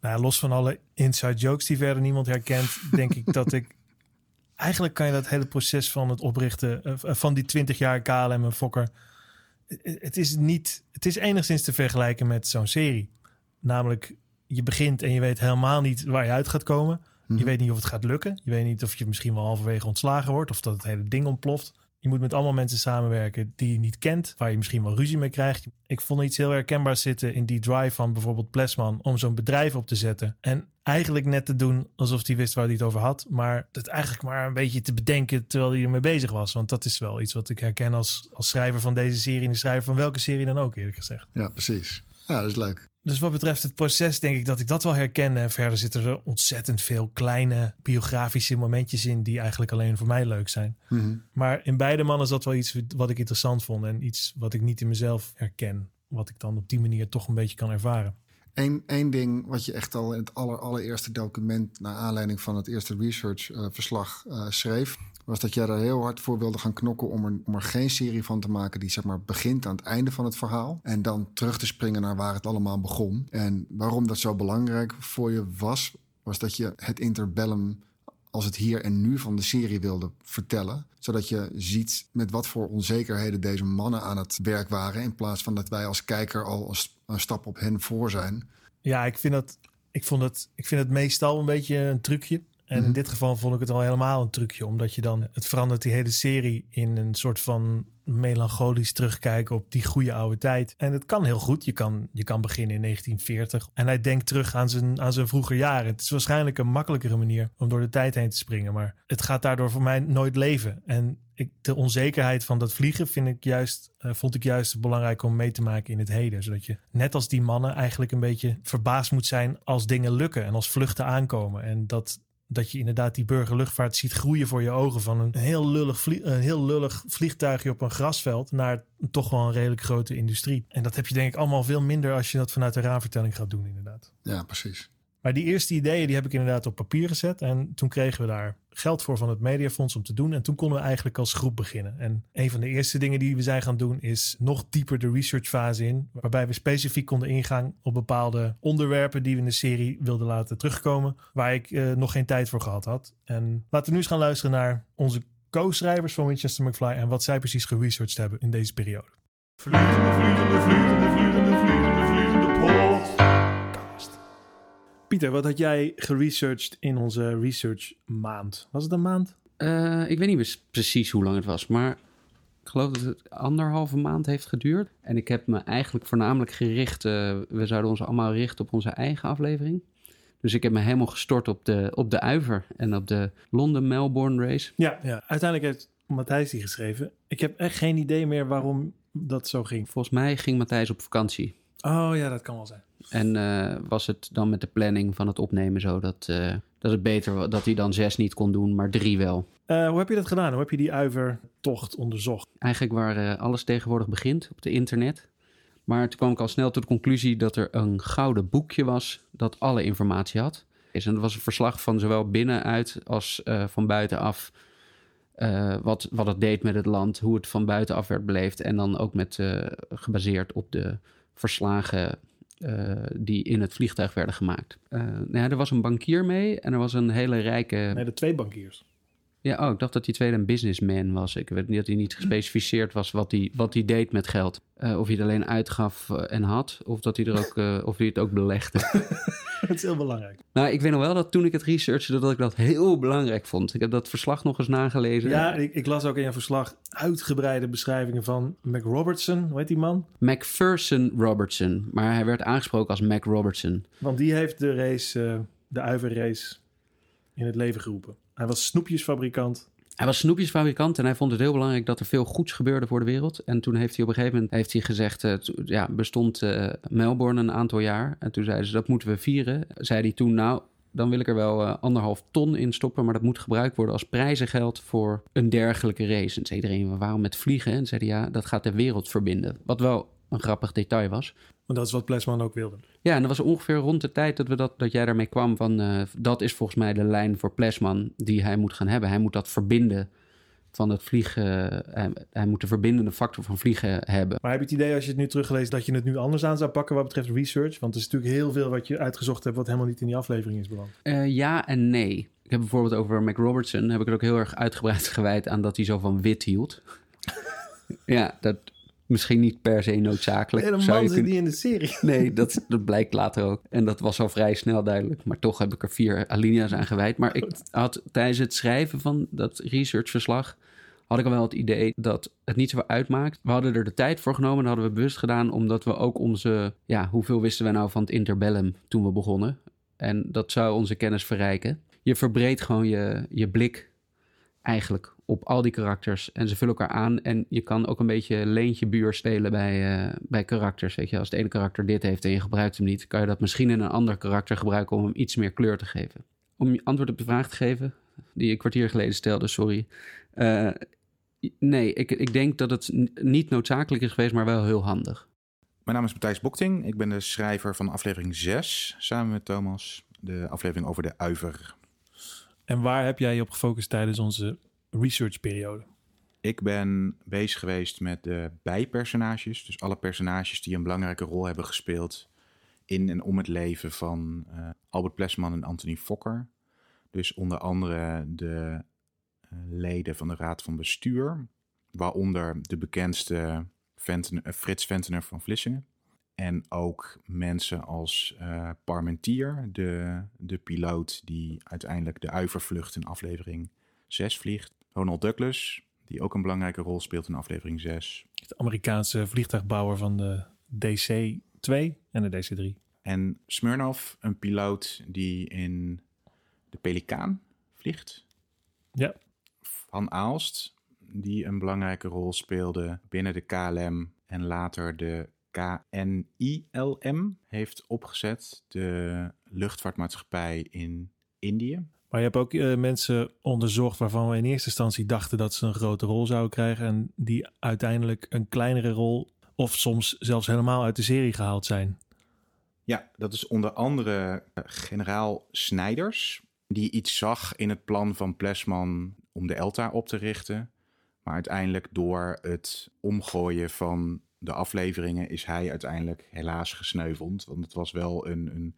Nou, los van alle inside jokes die verder niemand herkent, denk ik dat ik. <laughs> Eigenlijk kan je dat hele proces van het oprichten uh, van die 20 jaar KLM en Fokker het is niet. Het is enigszins te vergelijken met zo'n serie. Namelijk, je begint en je weet helemaal niet waar je uit gaat komen. Mhm. Je weet niet of het gaat lukken. Je weet niet of je misschien wel halverwege ontslagen wordt of dat het hele ding ontploft. Je moet met allemaal mensen samenwerken die je niet kent, waar je misschien wel ruzie mee krijgt. Ik vond iets heel herkenbaars zitten in die drive van bijvoorbeeld Plesman om zo'n bedrijf op te zetten. En eigenlijk net te doen alsof hij wist waar hij het over had, maar het eigenlijk maar een beetje te bedenken terwijl hij ermee bezig was. Want dat is wel iets wat ik herken als, als schrijver van deze serie en de schrijver van welke serie dan ook, eerlijk gezegd. Ja, precies. Ja, dat is leuk. Dus wat betreft het proces denk ik dat ik dat wel herken. En verder zitten er ontzettend veel kleine biografische momentjes in die eigenlijk alleen voor mij leuk zijn. Mhm. Maar in beide mannen is dat wel iets wat ik interessant vond en iets wat ik niet in mezelf herken. Wat ik dan op die manier toch een beetje kan ervaren. Eén één ding wat je echt al in het aller, allereerste document... naar aanleiding van het eerste research-verslag eh, schreef... was dat jij er heel hard voor wilde gaan knokken... Om er, geen serie van te maken die zeg maar, begint aan het einde van het verhaal... en dan terug te springen naar waar het allemaal begon. En waarom dat zo belangrijk voor je was... was dat je het interbellum als het hier en nu van de serie wilde vertellen. Zodat je ziet met wat voor onzekerheden deze mannen aan het werk waren. In plaats van dat wij als kijker al een stap op hen voor zijn. Ja, ik vind, dat, ik, vond het, ik vind het meestal een beetje een trucje. En in Mhm. dit geval vond ik het al helemaal een trucje. Omdat je dan, het verandert die hele serie in een soort van melancholisch terugkijken op die goede oude tijd. En het kan heel goed. Je kan, je kan beginnen in 1940. En hij denkt terug aan zijn, aan zijn vroeger jaren. Het is waarschijnlijk een makkelijkere manier om door de tijd heen te springen. Maar het gaat daardoor voor mij nooit leven. En ik, de onzekerheid van dat vliegen vind ik juist, eh, vond ik juist belangrijk om mee te maken in het heden. Zodat je net als die mannen eigenlijk een beetje verbaasd moet zijn als dingen lukken en als vluchten aankomen. En dat, dat je inderdaad die burgerluchtvaart ziet groeien voor je ogen. Van een heel lullig, vlie- een heel lullig vliegtuigje op een grasveld naar toch wel een redelijk grote industrie. En dat heb je denk ik allemaal veel minder als je dat vanuit de raamvertelling gaat doen inderdaad. Ja, precies. Maar die eerste ideeën die heb ik inderdaad op papier gezet. En toen kregen we daar geld voor van het Mediafonds om te doen. En toen konden we eigenlijk als groep beginnen. En een van de eerste dingen die we zijn gaan doen is nog dieper de researchfase in. Waarbij we specifiek konden ingaan op bepaalde onderwerpen die we in de serie wilden laten terugkomen. Waar ik eh, nog geen tijd voor gehad had. En laten we nu eens gaan luisteren naar onze co-schrijvers van Winchester McFly. En wat zij precies geresearched hebben in deze periode. Vliegende, vliegende, vliegende, vliegende, Pieter, wat had jij geresearched in onze research maand? Was het een maand? Eh, ik weet niet precies hoe lang het was, maar ik geloof dat het anderhalve maand heeft geduurd. En ik heb me eigenlijk voornamelijk gericht, eh, we zouden ons allemaal richten op onze eigen aflevering. Dus ik heb me helemaal gestort op de, op de Uiver en op de Londen-Melbourne race. Ja, ja. Uiteindelijk heeft Matthijs die geschreven. Ik heb echt geen idee meer waarom dat zo ging. Volgens mij ging Matthijs op vakantie. Oh ja, dat kan wel zijn. En eh, was het dan met de planning van het opnemen zo dat, eh, dat het beter was, dat hij dan zes niet kon doen, maar drie wel. Eh, hoe heb je dat gedaan? Hoe heb je die uivertocht onderzocht? Eigenlijk waar alles tegenwoordig begint op het internet. Maar toen kwam ik al snel tot de conclusie dat er een gouden boekje was dat alle informatie had. Is- En dat was een verslag van zowel binnenuit als van buitenaf. wat, wat het deed met het land, hoe het van buitenaf werd beleefd. En dan ook met, gebaseerd op de verslagen eh, die in het vliegtuig werden gemaakt. Eh, nou ja, er was een bankier mee en er was een hele rijke... Nee, de twee bankiers. Ja, oh, ik dacht dat die tweede een businessman was. Ik weet niet dat hij niet gespecificeerd was wat hij, wat hij deed met geld. Eh, of hij het alleen uitgaf eh, en had, of dat hij er ook, eh, of hij het ook belegde. <laughs> dat is heel belangrijk. nou, ik weet nog wel dat toen ik het researchte, dat ik dat heel belangrijk vond. Ik heb dat verslag nog eens nagelezen. Ja, ik, ik las ook in je verslag uitgebreide beschrijvingen van Mac Robertson. Hoe heet die man? Macpherson Robertson, maar hij werd aangesproken als Mac Robertson. Want die heeft de race, eh, de uiverrace, in het leven geroepen. Hij was snoepjesfabrikant. Hij was snoepjesfabrikant en hij vond het heel belangrijk dat er veel goeds gebeurde voor de wereld. En toen heeft hij op een gegeven moment heeft hij gezegd, to- ja, bestond eh, Melbourne een aantal jaar. En toen zeiden ze, dat moeten we vieren. Zei hij toen, nou, dan wil ik er wel eh, anderhalf ton in stoppen, maar dat moet gebruikt worden als prijzengeld voor een dergelijke race. En zei iedereen, waarom met vliegen? En zei hij, ja, dat gaat de wereld verbinden. Wat wel een grappig detail was. Want dat is wat Plesman ook wilde. Ja, en dat was ongeveer rond de tijd dat, we dat, dat jij daarmee kwam van... eh, dat is volgens mij de lijn voor Plesman die hij moet gaan hebben. Hij moet dat verbinden van het vliegen... hij, hij moet de verbindende factor van vliegen hebben. Maar heb je het idee als je het nu terugleest dat je het nu anders aan zou pakken wat betreft research? Want er is natuurlijk heel veel wat je uitgezocht hebt wat helemaal niet in die aflevering is beland. Eh, ja en nee. Ik heb bijvoorbeeld over Mac Robertson... heb ik het ook heel erg uitgebreid gewijd aan dat hij zo van wit hield. <laughs> ja, dat misschien niet per se noodzakelijk. zou Helemaal je zit kunnen- die in de serie. <laughs> Nee, dat, dat blijkt later ook. En dat was al vrij snel duidelijk. Maar toch heb ik er vier alinea's aan gewijd. Maar ik had tijdens het schrijven van dat researchverslag... had ik al wel het idee dat het niet zoveel uitmaakt. We hadden er de tijd voor genomen. Dat hadden we bewust gedaan. Omdat we ook onze... Ja, hoeveel wisten we nou van het interbellum toen we begonnen? En dat zou onze kennis verrijken. Je verbreedt gewoon je, je blik eigenlijk op al die karakters. En ze vullen elkaar aan. En je kan ook een beetje leentje buur spelen bij, uh, bij karakters. Weet je, als het ene karakter dit heeft en je gebruikt hem niet, kan je dat misschien in een ander karakter gebruiken om hem iets meer kleur te geven. Om je antwoord op de vraag te geven, die je een kwartier geleden stelde, sorry. Uh, nee, ik, ik denk dat het niet noodzakelijk is geweest, maar wel heel handig. Mijn naam is Matthijs Bokting. Ik ben de schrijver van aflevering 6, samen met Thomas. De aflevering over de uiver. En waar heb jij je op gefocust tijdens onze researchperiode? Ik ben bezig geweest met de bijpersonages. Dus alle personages die een belangrijke rol hebben gespeeld in en om het leven van uh, Albert Plesman en Anthony Fokker. Dus onder andere de uh, leden van de Raad van Bestuur, waaronder de bekendste uh, Frits Ventener van Vlissingen. En ook mensen als Parmentier, de, de piloot die uiteindelijk de uivervlucht in aflevering 6 vliegt. Ronald Douglas, die ook een belangrijke rol speelt in aflevering 6. De Amerikaanse vliegtuigbouwer van de DC-2 en de DC-3. En Smirnov, een piloot die in de Pelikaan vliegt. Ja. Van Aalst, die een belangrijke rol speelde binnen de KLM en later de KNILM heeft opgezet, de luchtvaartmaatschappij in Indië. Maar je hebt ook uh, mensen onderzocht waarvan we in eerste instantie dachten dat ze een grote rol zouden krijgen en die uiteindelijk een kleinere rol of soms zelfs helemaal uit de serie gehaald zijn. Ja, dat is onder andere uh, generaal Snijders, die iets zag in het plan van Plesman om de ELTA op te richten. Maar uiteindelijk door het omgooien van de afleveringen is hij uiteindelijk helaas gesneuveld. Want het was wel een, een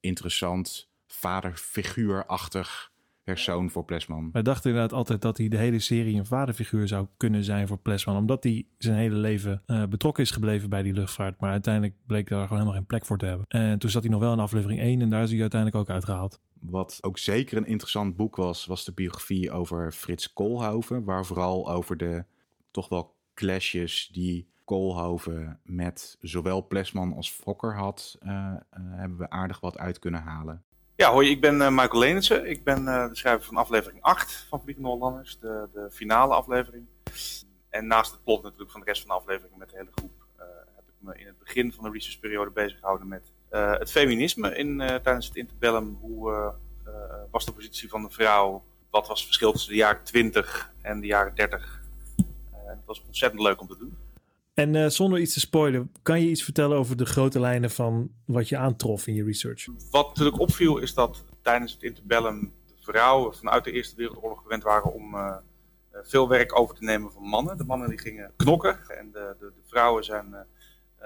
interessant vaderfiguurachtig persoon voor Plesman. Wij dachten inderdaad altijd dat hij de hele serie een vaderfiguur zou kunnen zijn voor Plesman. Omdat hij zijn hele leven uh, betrokken is gebleven bij die luchtvaart. Maar uiteindelijk bleek daar gewoon helemaal geen plek voor te hebben. En toen zat hij nog wel in aflevering 1 en daar is hij uiteindelijk ook uitgehaald. Wat ook zeker een interessant boek was, was de biografie over Frits Koolhoven. Waar vooral over de toch wel clashes die Koolhoven met zowel Plesman als Fokker had, uh, uh, hebben we aardig wat uit kunnen halen. Ja, hoi, ik ben uh, Michael Lenissen. Ik ben de schrijver van aflevering 8 van Vliegende Hollanders, de, de finale aflevering. En naast het plot natuurlijk van de rest van de aflevering met de hele groep, heb ik me in het begin van de researchperiode bezig gehouden met het feminisme in, tijdens het interbellum. Hoe was de positie van de vrouw? Wat was het verschil tussen de jaren 20 en de jaren 30? het was ontzettend leuk om te doen. En uh, zonder iets te spoilen, kan je iets vertellen over de grote lijnen van wat je aantrof in je research? Wat natuurlijk opviel is dat tijdens het interbellum de vrouwen vanuit de Eerste Wereldoorlog gewend waren om uh, veel werk over te nemen van mannen. De mannen die gingen knokken en de, de, de vrouwen zijn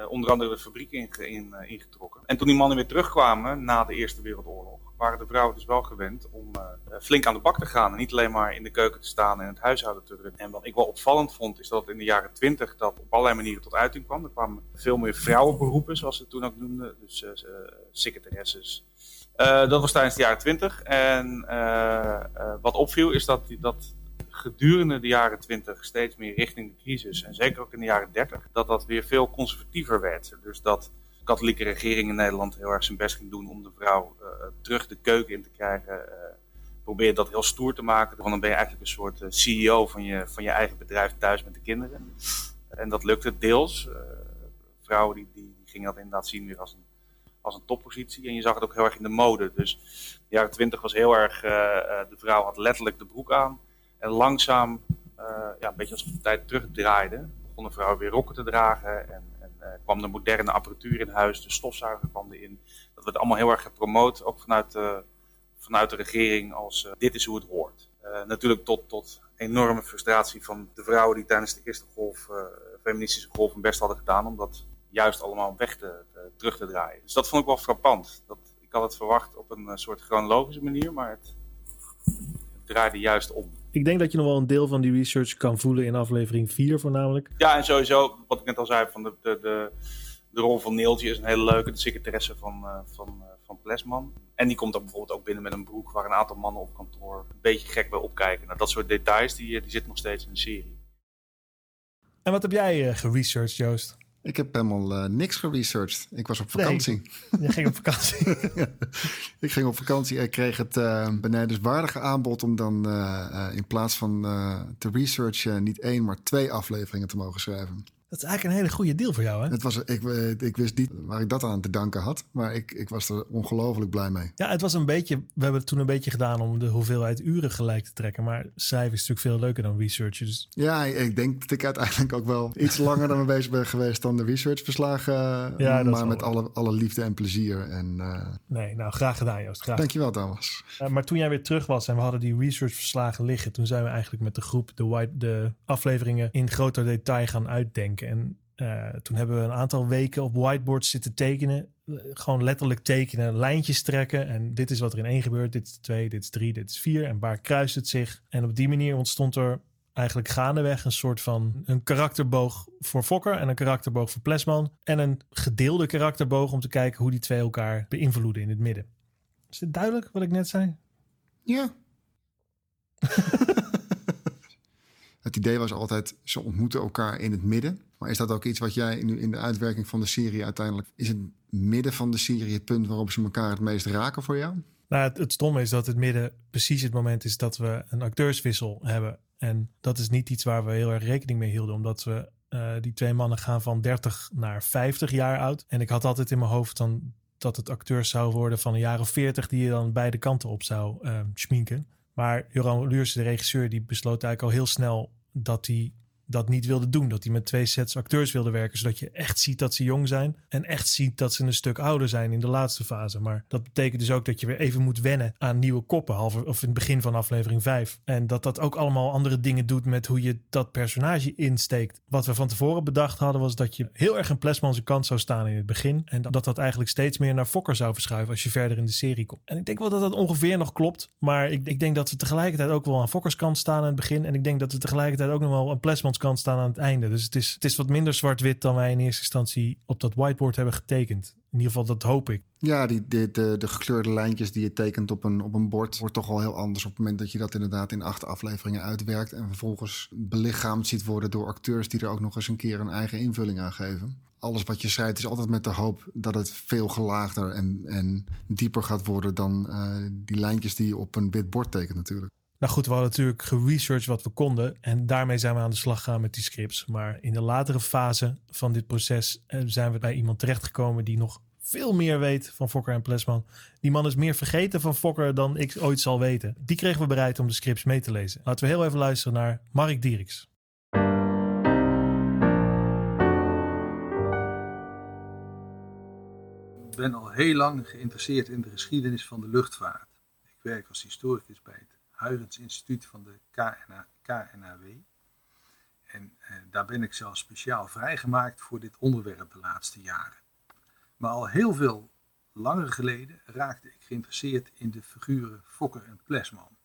onder andere de fabriek in, in, ingetrokken. En toen die mannen weer terugkwamen na de Eerste Wereldoorlog, waren de vrouwen dus wel gewend om uh, flink aan de bak te gaan. En niet alleen maar in de keuken te staan en het huishouden te runnen. En wat ik wel opvallend vond, is dat in de jaren twintig dat op allerlei manieren tot uiting kwam. Er kwamen veel meer vrouwenberoepen, zoals ze het toen ook noemden. Dus uh, secretaresses. Dat was tijdens de jaren twintig. En wat opviel is dat, dat gedurende de jaren twintig steeds meer richting de crisis. En zeker ook in de jaren dertig. Dat dat weer veel conservatiever werd. Dus dat katholieke regering in Nederland heel erg zijn best ging doen om de vrouw uh, terug de keuken in te krijgen. Uh, probeer dat heel stoer te maken. Dan ben je eigenlijk een soort uh, CEO van je, van je eigen bedrijf thuis met de kinderen. En dat lukte deels. vrouwen die, die, die, gingen dat inderdaad zien weer als een, als een toppositie. En je zag het ook heel erg in de mode. Dus de jaren twintig was heel erg, de vrouw had letterlijk de broek aan. En langzaam, ja, een beetje als de tijd terugdraaide, begonnen vrouwen weer rokken te dragen en kwam de moderne apparatuur in huis, de stofzuiger kwam erin. Dat werd allemaal heel erg gepromoot, ook vanuit de, vanuit de regering, als uh, dit is hoe het hoort. Natuurlijk tot, tot enorme frustratie van de vrouwen die tijdens de eerste golf, feministische golf, hun best hadden gedaan om dat juist allemaal weg te, te, terug te draaien. Dus dat vond ik wel frappant. Dat, ik had het verwacht op een soort chronologische manier, maar het, het draaide juist om ik denk dat je nog wel een deel van die research kan voelen in aflevering 4 voornamelijk. Ja, en sowieso, wat ik net al zei, van de, de, de, de rol van Neeltje is een hele leuke, de secretaresse van, uh, van, uh, van Plesman. En die komt dan bijvoorbeeld ook binnen met een broek waar een aantal mannen op kantoor een beetje gek bij opkijken. Nou, dat soort details, die, die zitten nog steeds in de serie. En wat heb jij uh, geresearched, Joost? Ik heb helemaal uh, niks geresearched. Ik was op vakantie. Nee, <laughs> je ging op vakantie. <laughs> ik ging op vakantie en kreeg het uh, benijdenswaardige aanbod om dan uh, in plaats van te researchen niet één, maar twee afleveringen te mogen schrijven. Dat is eigenlijk een hele goede deal voor jou, hè? Het was, ik, ik wist niet waar ik dat aan te danken had, maar ik, ik was er ongelooflijk blij mee. Ja, het was een beetje, we hebben het toen een beetje gedaan om de hoeveelheid uren gelijk te trekken, maar schrijven is natuurlijk veel leuker dan researchen. Dus... Ja, ik denk dat ik uiteindelijk ook wel iets langer dan bezig ben geweest dan de researchverslagen, ja, maar met alle, alle liefde en plezier. En, uh... Nee, nou graag gedaan Joost. Graag. Dankjewel Thomas. Uh, maar toen jij weer terug was en we hadden die researchverslagen liggen, toen zijn we eigenlijk met de groep de, white, de afleveringen in groter detail gaan uitdenken. En uh, toen hebben we een aantal weken op whiteboards zitten tekenen. Gewoon letterlijk tekenen, lijntjes trekken. En dit is wat er in één gebeurt. Dit is twee, dit is drie, dit is vier. En waar kruist het zich? En op die manier ontstond er eigenlijk gaandeweg een soort van een karakterboog voor Fokker en een karakterboog voor Plesman. En een gedeelde karakterboog om te kijken hoe die twee elkaar beïnvloeden in het midden. Is dit duidelijk wat ik net zei? Ja. <laughs> <laughs> het idee was altijd, ze ontmoeten elkaar in het midden. Is dat ook iets wat jij nu in de uitwerking van de serie uiteindelijk... is het midden van de serie het punt waarop ze elkaar het meest raken voor jou? Nou, het, stomme is dat het midden precies het moment is dat we een acteurswissel hebben. En dat is niet iets waar we heel erg rekening mee hielden, omdat we uh, die twee mannen gaan van 30 naar 50 jaar oud. En ik had altijd in mijn hoofd dan dat het acteurs zou worden van jaar of 40 die je dan beide kanten op zou uh, schminken. Maar Joran Luurse, de regisseur, die besloot eigenlijk al heel snel dat hij dat niet wilde doen. Dat hij met twee sets acteurs wilde werken. Zodat je echt ziet dat ze jong zijn. En echt ziet dat ze een stuk ouder zijn in de laatste fase. Maar dat betekent dus ook dat je weer even moet wennen aan nieuwe koppen. Halve, of in het begin van aflevering 5. En dat dat ook allemaal andere dingen doet met hoe je dat personage insteekt. Wat we van tevoren bedacht hadden was dat je heel erg een Plesman zijn kant zou staan in het begin. En dat dat eigenlijk steeds meer naar Fokker zou verschuiven als je verder in de serie komt. En ik denk wel dat dat ongeveer nog klopt. Maar ik, ik denk dat we tegelijkertijd ook wel aan Fokkers kant staan in het begin. En ik denk dat we tegelijkertijd ook nog wel een Plesman kant staan aan het einde. Dus het is, het is wat minder zwart-wit dan wij in eerste instantie op dat whiteboard hebben getekend. In ieder geval, dat hoop ik. Ja, die, de, de, de gekleurde lijntjes die je tekent op een, op een bord... wordt toch wel heel anders op het moment dat je dat inderdaad in acht afleveringen uitwerkt... en vervolgens belichaamd ziet worden door acteurs... die er ook nog eens een keer een eigen invulling aan geven. Alles wat je schrijft is altijd met de hoop dat het veel gelaagder en, en dieper gaat worden... dan uh, die lijntjes die je op een wit bord tekent natuurlijk. Nou goed, we hadden natuurlijk geresearched wat we konden. En daarmee zijn we aan de slag gegaan met die scripts. Maar in de latere fase van dit proces eh, zijn we bij iemand terechtgekomen die nog veel meer weet van Fokker en Plesman. Die man is meer vergeten van Fokker dan ik ooit zal weten. Die kregen we bereid om de scripts mee te lezen. Laten we heel even luisteren naar Mark Dieriks. Ik ben al heel lang geïnteresseerd in de geschiedenis van de luchtvaart. Ik werk als historicus bij het Huygens Instituut van de KNA, KNAW. En eh, daar ben ik zelfs speciaal vrijgemaakt voor dit onderwerp de laatste jaren. Maar al heel veel langer geleden raakte ik geïnteresseerd in de figuren Fokker en Plesman.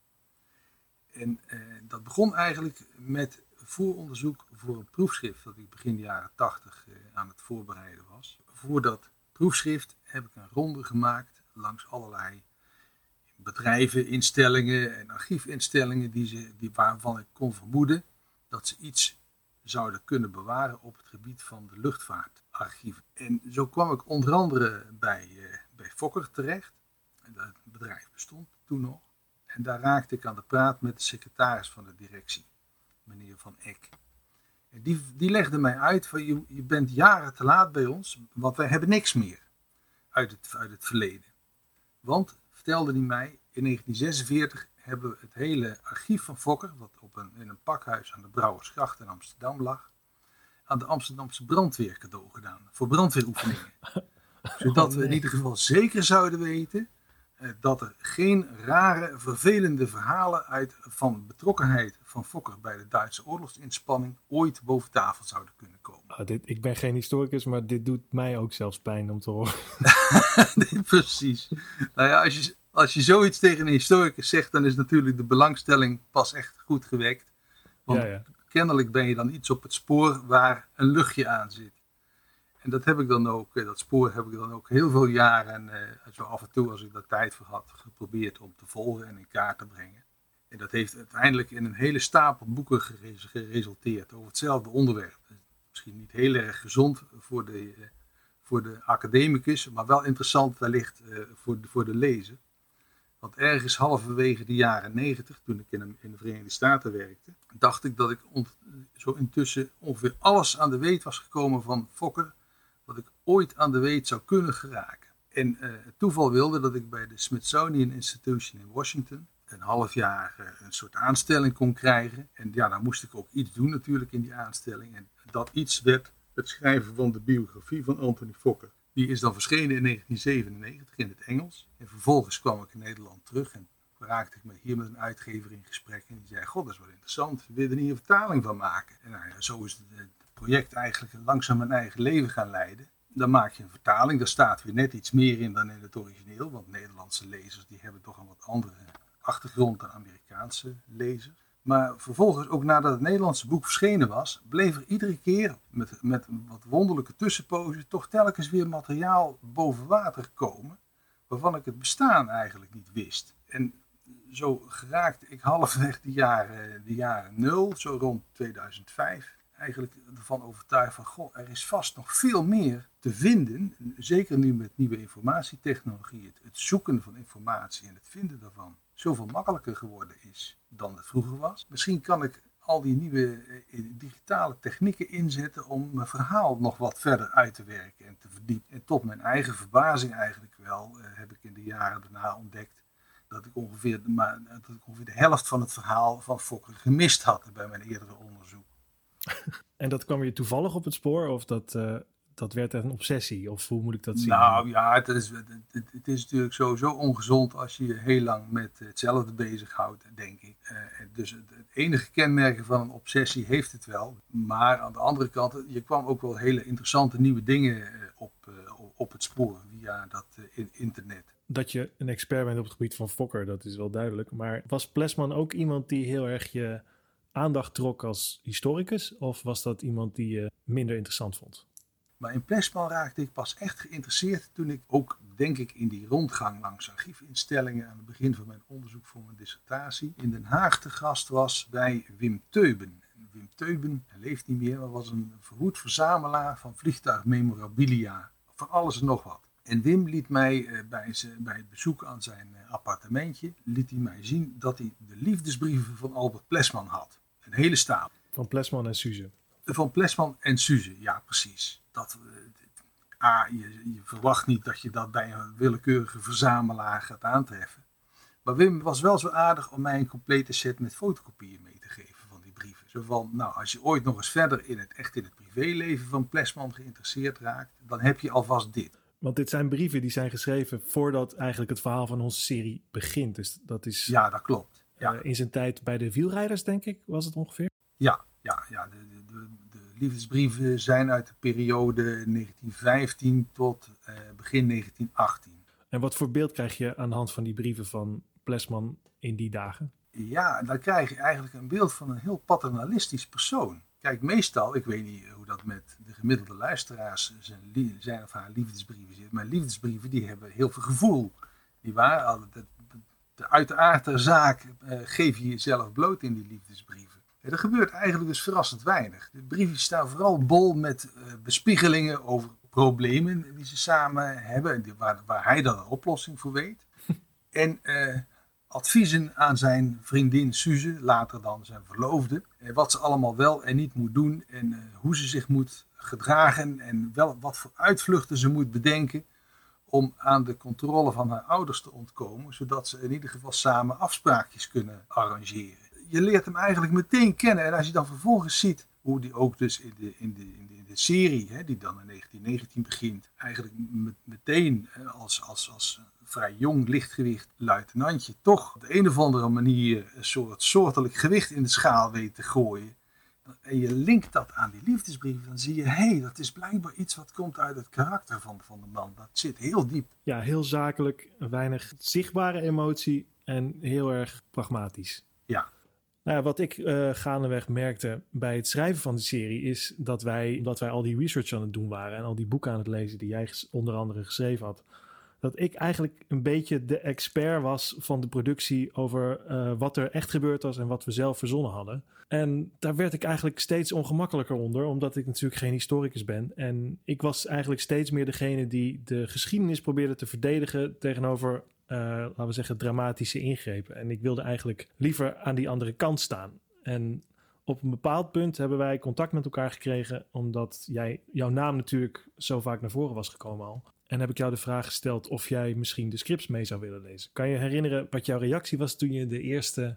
En eh, dat begon eigenlijk met vooronderzoek voor een proefschrift dat ik begin de jaren 80 eh, aan het voorbereiden was. Voor dat proefschrift heb ik een ronde gemaakt langs allerlei bedrijven, instellingen en archiefinstellingen die ze, die, waarvan ik kon vermoeden dat ze iets zouden kunnen bewaren op het gebied van de luchtvaartarchieven. En zo kwam ik onder andere bij, uh, bij Fokker terecht. En dat bedrijf bestond toen nog. En daar raakte ik aan de praat met de secretaris van de directie, meneer Van Eck. En die, die legde mij uit van je, je bent jaren te laat bij ons, want wij hebben niks meer uit het, uit het verleden. Want vertelde hij mij, in 1946 hebben we het hele archief van Fokker, wat op een, in een pakhuis aan de Brouwersgracht in Amsterdam lag, aan de Amsterdamse brandweer cadeau gedaan, voor brandweeroefeningen. <laughs> Zodat we in ieder geval zeker zouden weten eh, dat er geen rare, vervelende verhalen uit, van betrokkenheid van Fokker bij de Duitse oorlogsinspanning ooit boven tafel zouden kunnen komen. Oh, dit, ik ben geen historicus, maar dit doet mij ook zelfs pijn om te horen. <laughs> Precies. Nou ja, als je, als je zoiets tegen een historicus zegt, dan is natuurlijk de belangstelling pas echt goed gewekt. Want ja, ja. kennelijk ben je dan iets op het spoor waar een luchtje aan zit. En dat heb ik dan ook, eh, dat spoor heb ik dan ook heel veel jaren, eh, zo af en toe als ik daar tijd voor had, geprobeerd om te volgen en in kaart te brengen. En dat heeft uiteindelijk in een hele stapel boeken geresulteerd over hetzelfde onderwerp. Misschien niet heel erg gezond voor de, eh, voor de academicus, maar wel interessant wellicht voor, de, voor de lezer. Want ergens halverwege de jaren negentig, toen ik in de, Verenigde Staten werkte, dacht ik dat ik zo intussen ongeveer alles aan de weet was gekomen van Fokker, wat ik ooit aan de weet zou kunnen geraken. En uh, het toeval wilde dat ik bij de Smithsonian Institution in Washington een half jaar een soort aanstelling kon krijgen. En ja, dan moest ik ook iets doen natuurlijk in die aanstelling. En dat iets werd het schrijven van de biografie van Anthony Fokker. Die is dan verschenen in 1997 in het Engels. En vervolgens kwam ik in Nederland terug en raakte ik me hier met een uitgever in gesprek. En die zei, god, dat is wel interessant. Wil je er niet een vertaling van maken? En nou ja, zo is het, het project eigenlijk langzaam een eigen leven gaan leiden. Dan maak je een vertaling, daar staat weer net iets meer in dan in het origineel. Want Nederlandse lezers die hebben toch een wat andere achtergrond dan Amerikaanse lezers. Maar vervolgens, ook nadat het Nederlandse boek verschenen was, bleef er iedere keer met, met wat wonderlijke tussenpozen toch telkens weer materiaal boven water komen. Waarvan ik het bestaan eigenlijk niet wist. En zo geraakte ik halfweg de jaren, de jaren nul, zo rond 2005, eigenlijk ervan overtuigd van, goh, er is vast nog veel meer te vinden. Zeker nu met nieuwe informatietechnologie, het, het zoeken van informatie en het vinden daarvan zoveel makkelijker geworden is dan het vroeger was. Misschien kan ik al die nieuwe eh, digitale technieken inzetten om mijn verhaal nog wat verder uit te werken en te verdiepen. En tot mijn eigen verbazing eigenlijk wel uh, heb ik in de jaren daarna ontdekt dat ik ongeveer, maar, dat ik ongeveer de helft van het verhaal van Fokker gemist had bij mijn eerdere onderzoek. <laughs> En dat kwam je toevallig op het spoor of dat, dat werd een obsessie? Of hoe moet ik dat zien? Nou ja, het is, het, het is natuurlijk sowieso ongezond als je je heel lang met hetzelfde bezighoudt, denk ik. Uh, dus het, het, enige kenmerken van een obsessie heeft het wel. Maar aan de andere kant, je kwam ook wel hele interessante nieuwe dingen uh, op, uh, op het spoor via dat internet. Dat je een expert bent op het gebied van Fokker, dat is wel duidelijk. Maar was Plesman ook iemand die heel erg je aandacht trok als historicus? Of was dat iemand die je minder interessant vond? Maar in Plesman raakte ik pas echt geïnteresseerd toen ik ook, denk ik, in die rondgang langs archiefinstellingen aan het begin van mijn onderzoek voor mijn dissertatie in Den Haag te gast was bij Wim Teuben. Wim Teuben, leeft niet meer, maar was een verwoed verzamelaar van vliegtuigmemorabilia, van alles en nog wat. En Wim liet mij eh, bij, bij, het bezoek aan zijn eh, appartementje, liet hij mij zien dat hij de liefdesbrieven van Albert Plesman had. Een hele stapel. Van Plesman en Suze. Van Plesman en Suze, ja precies. Dat, A, je, je, verwacht niet dat je dat bij een willekeurige verzamelaar gaat aantreffen. Maar Wim was wel zo aardig om mij een complete set met fotocopieën mee te geven van die brieven. Zo van, nou, als je ooit nog eens verder in het, echt in het privéleven van Plesman geïnteresseerd raakt, dan heb je alvast dit. Want dit zijn brieven die zijn geschreven voordat eigenlijk het verhaal van onze serie begint. Dus dat is. Ja, dat klopt. Ja. Uh, in zijn tijd bij de wielrijders, denk ik, was het ongeveer? Ja, ja, ja. De liefdesbrieven zijn uit de periode 1915 tot uh, begin 1918. En wat voor beeld krijg je aan de hand van die brieven van Plesman in die dagen? Ja, dan krijg je eigenlijk een beeld van een heel paternalistisch persoon. Kijk, meestal, ik weet niet hoe dat met de gemiddelde luisteraars zijn, zijn of haar liefdesbrieven zit, maar liefdesbrieven die hebben heel veel gevoel. Die waren altijd, de, de, uit de aard der zaak uh, geef je jezelf bloot in die liefdesbrieven. Er gebeurt eigenlijk dus verrassend weinig. De brieven staan vooral bol met uh, bespiegelingen over problemen die ze samen hebben, waar, waar hij dan een oplossing voor weet. <laughs> en uh, adviezen aan zijn vriendin Suze, later dan zijn verloofde, uh, wat ze allemaal wel en niet moet doen en hoe ze zich moet gedragen en wel, wat voor uitvluchten ze moet bedenken om aan de controle van haar ouders te ontkomen, zodat ze in ieder geval samen afspraakjes kunnen arrangeren je leert hem eigenlijk meteen kennen. En als je dan vervolgens ziet hoe die ook dus in de, in de, in de, in de serie, hè, die dan in 1919 begint, eigenlijk met, meteen als, als, als vrij jong lichtgewicht luitenantje toch op de een of andere manier een soort soortelijk gewicht in de schaal weet te gooien. En je linkt dat aan die liefdesbrief, dan zie je, hé, hey, dat is blijkbaar iets wat komt uit het karakter van, van de man. Dat zit heel diep. Ja, heel zakelijk, weinig zichtbare emotie en heel erg pragmatisch. Ja, nou, wat ik uh, gaandeweg merkte bij het schrijven van de serie is dat wij, omdat wij al die research aan het doen waren en al die boeken aan het lezen die jij onder andere geschreven had, dat ik eigenlijk een beetje de expert was van de productie over eh, wat er echt gebeurd was en wat we zelf verzonnen hadden. En daar werd ik eigenlijk steeds ongemakkelijker onder, omdat ik natuurlijk geen historicus ben. En ik was eigenlijk steeds meer degene die de geschiedenis probeerde te verdedigen tegenover, laten we zeggen, dramatische ingrepen. En ik wilde eigenlijk liever aan die andere kant staan. En op een bepaald punt hebben wij contact met elkaar gekregen, omdat jij, jouw naam natuurlijk zo vaak naar voren was gekomen al. En heb ik jou de vraag gesteld of jij misschien de scripts mee zou willen lezen. Kan je herinneren wat jouw reactie was toen je de eerste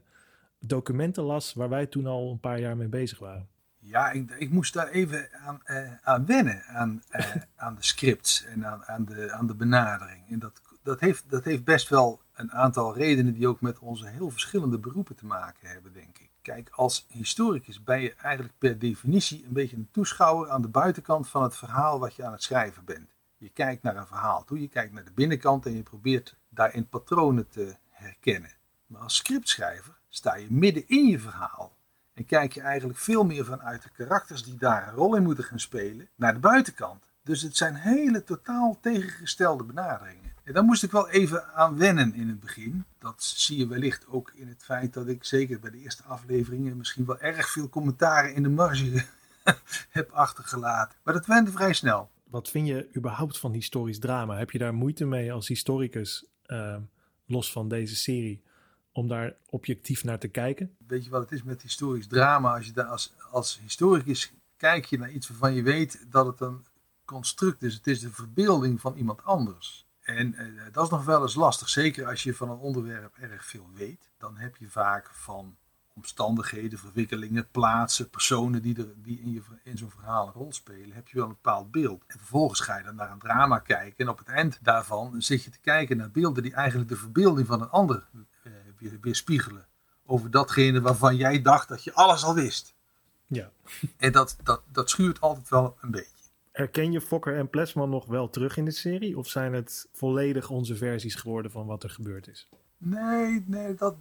documenten las waar wij toen al een paar jaar mee bezig waren? Ja, ik, ik moest daar even aan, uh, aan wennen, aan, uh, <laughs> aan de scripts en aan, aan, de, aan de benadering. En dat, dat, heeft, dat heeft best wel een aantal redenen die ook met onze heel verschillende beroepen te maken hebben, denk ik. Kijk, als historicus ben je eigenlijk per definitie een beetje een toeschouwer aan de buitenkant van het verhaal wat je aan het schrijven bent. Je kijkt naar een verhaal toe, je kijkt naar de binnenkant en je probeert daarin patronen te herkennen. Maar als scriptschrijver sta je midden in je verhaal en kijk je eigenlijk veel meer vanuit de karakters die daar een rol in moeten gaan spelen naar de buitenkant. Dus het zijn hele totaal tegengestelde benaderingen. En daar moest ik wel even aan wennen in het begin. Dat zie je wellicht ook in het feit dat ik zeker bij de eerste afleveringen misschien wel erg veel commentaren in de marge <laughs> heb achtergelaten. Maar dat wende vrij snel. Wat vind je überhaupt van historisch drama? Heb je daar moeite mee als historicus, uh, los van deze serie, om daar objectief naar te kijken? Weet je wat het is met historisch drama? Als je daar als, als historicus kijk je naar iets waarvan je weet dat het een construct is. Het is de verbeelding van iemand anders. En uh, dat is nog wel eens lastig, zeker als je van een onderwerp erg veel weet. Dan heb je vaak van omstandigheden, verwikkelingen, plaatsen, personen die, er, die in, je, in zo'n verhaal een rol spelen, heb je wel een bepaald beeld. En vervolgens ga je dan naar een drama kijken en op het eind daarvan zit je te kijken naar beelden die eigenlijk de verbeelding van een ander uh, weer, weerspiegelen. Over datgene waarvan jij dacht dat je alles al wist. Ja. En dat, dat, dat schuurt altijd wel een beetje. Herken je Fokker en Plesman nog wel terug in de serie? Of zijn het volledig onze versies geworden van wat er gebeurd is? Nee, nee dat,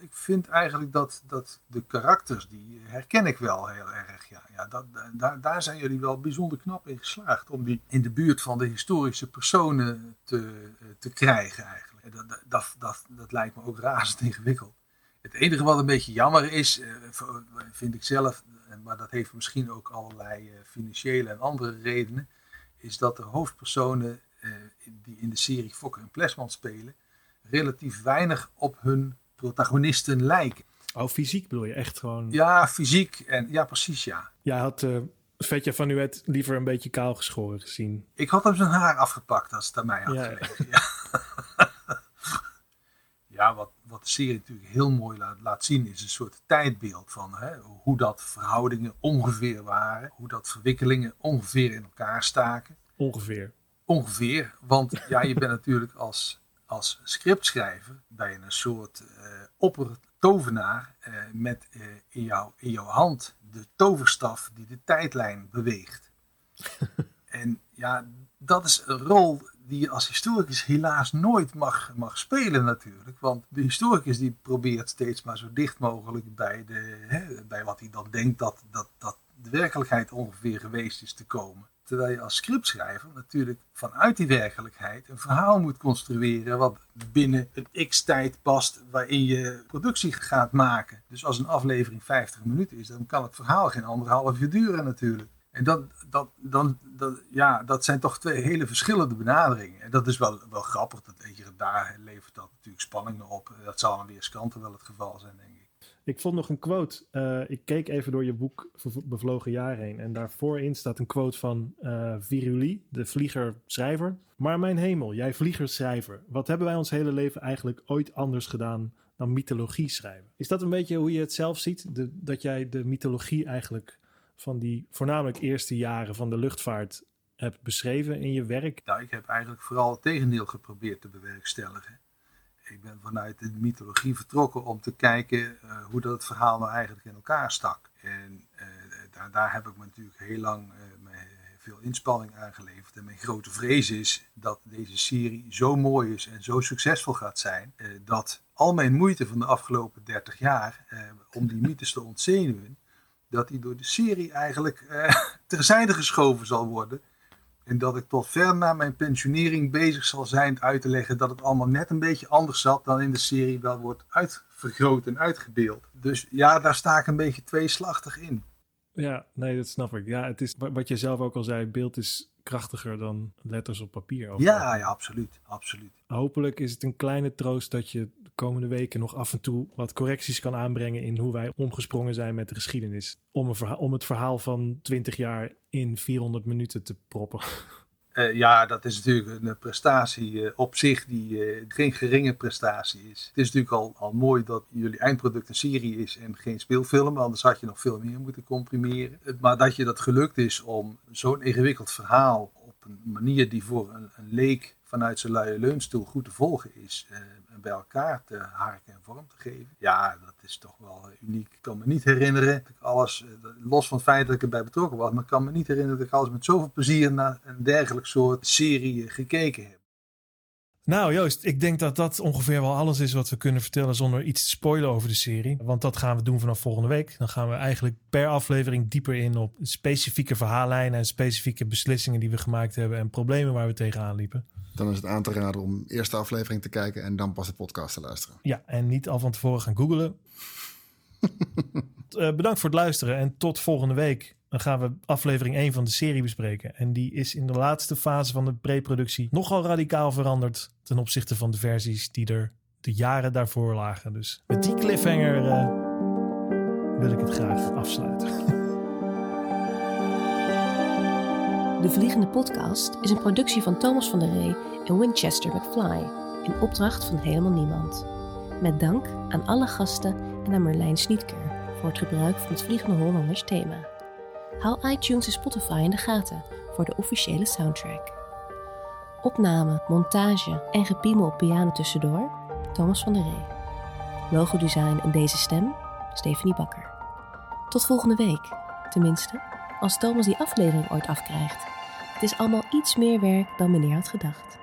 ik vind eigenlijk dat, dat de karakters, die herken ik wel heel erg. Ja, ja dat, daar, daar zijn jullie wel bijzonder knap in geslaagd. Om die in de buurt van de historische personen te, te krijgen eigenlijk. Dat, dat, dat, dat lijkt me ook razend ingewikkeld. Het enige wat een beetje jammer is, eh, vind ik zelf, maar dat heeft misschien ook allerlei eh, financiële en andere redenen, is dat de hoofdpersonen eh, die in de serie Fokker en Plesman spelen, relatief weinig op hun protagonisten lijken. Oh, fysiek bedoel je echt gewoon? Ja, fysiek. En, ja, precies, ja. Jij had uh, Vetje van Nuet liever een beetje kaal geschoren gezien. Ik had hem zijn haar afgepakt als het aan mij had ja. gelegen. Ja, <laughs> ja wat, wat de serie natuurlijk heel mooi laat, laat zien is een soort tijdbeeld van hè, hoe dat verhoudingen ongeveer waren. Hoe dat verwikkelingen ongeveer in elkaar staken. Ongeveer. Ongeveer, want <laughs> ja, je bent natuurlijk als als scriptschrijver je een soort uh, oppertovenaar uh, met uh, in, jou, in jouw hand de toverstaf die de tijdlijn beweegt. <laughs> en ja, dat is een rol die je als historicus helaas nooit mag, mag spelen natuurlijk. Want de historicus die probeert steeds maar zo dicht mogelijk bij, de, hè, bij wat hij dan denkt dat, dat, dat de werkelijkheid ongeveer geweest is te komen. Terwijl je als scriptschrijver natuurlijk vanuit die werkelijkheid een verhaal moet construeren wat binnen een x-tijd past waarin je productie gaat maken. Dus als een aflevering 50 minuten is, dan kan het verhaal geen anderhalf uur duren natuurlijk. En dat, dat, dan, dat, ja, dat zijn toch twee hele verschillende benaderingen. En dat is wel, wel grappig. Dat, je, daar levert dat natuurlijk spanningen op. Dat zal aan weerskanten wel het geval zijn, denk ik. Ik vond nog een quote. Uh, ik keek even door je boek Bevlogen Jaar heen. En daarvoorin staat een quote van uh, Viruli, de vlieger-schrijver. Maar mijn hemel, jij vlieger-schrijver. Wat hebben wij ons hele leven eigenlijk ooit anders gedaan dan mythologie schrijven? Is dat een beetje hoe je het zelf ziet? Dat jij de mythologie eigenlijk van die voornamelijk eerste jaren van de luchtvaart hebt beschreven in je werk? Nou, ik heb eigenlijk vooral het tegendeel geprobeerd te bewerkstelligen ik ben vanuit de mythologie vertrokken om te kijken uh, hoe dat het verhaal nou eigenlijk in elkaar stak. En uh, daar, daar, heb ik me natuurlijk heel lang uh, veel inspanning aan geleverd. En mijn grote vrees is dat deze serie zo mooi is en zo succesvol gaat zijn, dat al mijn moeite van de afgelopen 30 jaar om die mythes te ontzenuwen, dat die door de serie eigenlijk <laughs> terzijde geschoven zal worden. En dat ik tot ver na mijn pensionering bezig zal zijn uit te leggen dat het allemaal net een beetje anders zat dan in de serie wel wordt uitvergroot en uitgebeeld. Dus ja, daar sta ik een beetje tweeslachtig in. Ja, nee, dat snap ik. Ja, het is wat je zelf ook al zei, beeld is krachtiger dan letters op papier. Ja, ja, absoluut, absoluut. Hopelijk is het een kleine troost dat je de komende weken nog af en toe wat correcties kan aanbrengen in hoe wij omgesprongen zijn met de geschiedenis. Om, een om het verhaal van 20 jaar in 400 minuten te proppen. <laughs> Uh, ja, dat is natuurlijk een prestatie uh, op zich die geen geringe prestatie is. Het is natuurlijk al, al mooi dat jullie eindproduct een serie is en geen speelfilm, anders had je nog veel meer moeten comprimeren. Maar dat je dat gelukt is om zo'n ingewikkeld verhaal op een manier die voor een, een leek vanuit zijn luie leunstoel goed te volgen is, bij elkaar te harken en vorm te geven. Ja, dat is toch wel uniek. Ik kan me niet herinneren, dat ik alles, los van het feit dat ik erbij betrokken was, maar ik kan me niet herinneren dat ik alles met zoveel plezier naar een dergelijk soort serie gekeken heb. Nou Joost, ik denk dat dat ongeveer wel alles is wat we kunnen vertellen zonder iets te spoilen over de serie. Want dat gaan we doen vanaf volgende week. Dan gaan we eigenlijk per aflevering dieper in op specifieke verhaallijnen en specifieke beslissingen die we gemaakt hebben en problemen waar we tegenaan liepen. Dan is het aan te raden om eerst de aflevering te kijken en dan pas de podcast te luisteren. Ja, en niet al van tevoren gaan googlen. uh, bedankt voor het luisteren en tot volgende week. Dan gaan we aflevering 1 van de serie bespreken. En die is in de laatste fase van de preproductie nogal radicaal veranderd ten opzichte van de versies die er de jaren daarvoor lagen. Dus met die cliffhanger uh, wil ik het graag afsluiten. <laughs> De Vliegende Podcast is een productie van Thomas van der Ree en Winchester McFly in opdracht van helemaal niemand. Met dank aan alle gasten en aan Merlijn Snietker voor het gebruik van het Vliegende Hollanders thema. Hou iTunes en Spotify in de gaten voor de officiële soundtrack. Opname, montage en gepiemel op piano tussendoor, Thomas van der Ree. Logodesign en deze stem, Stephanie Bakker. Tot volgende week, tenminste, als Thomas die aflevering ooit afkrijgt. Het is allemaal iets meer werk dan meneer had gedacht.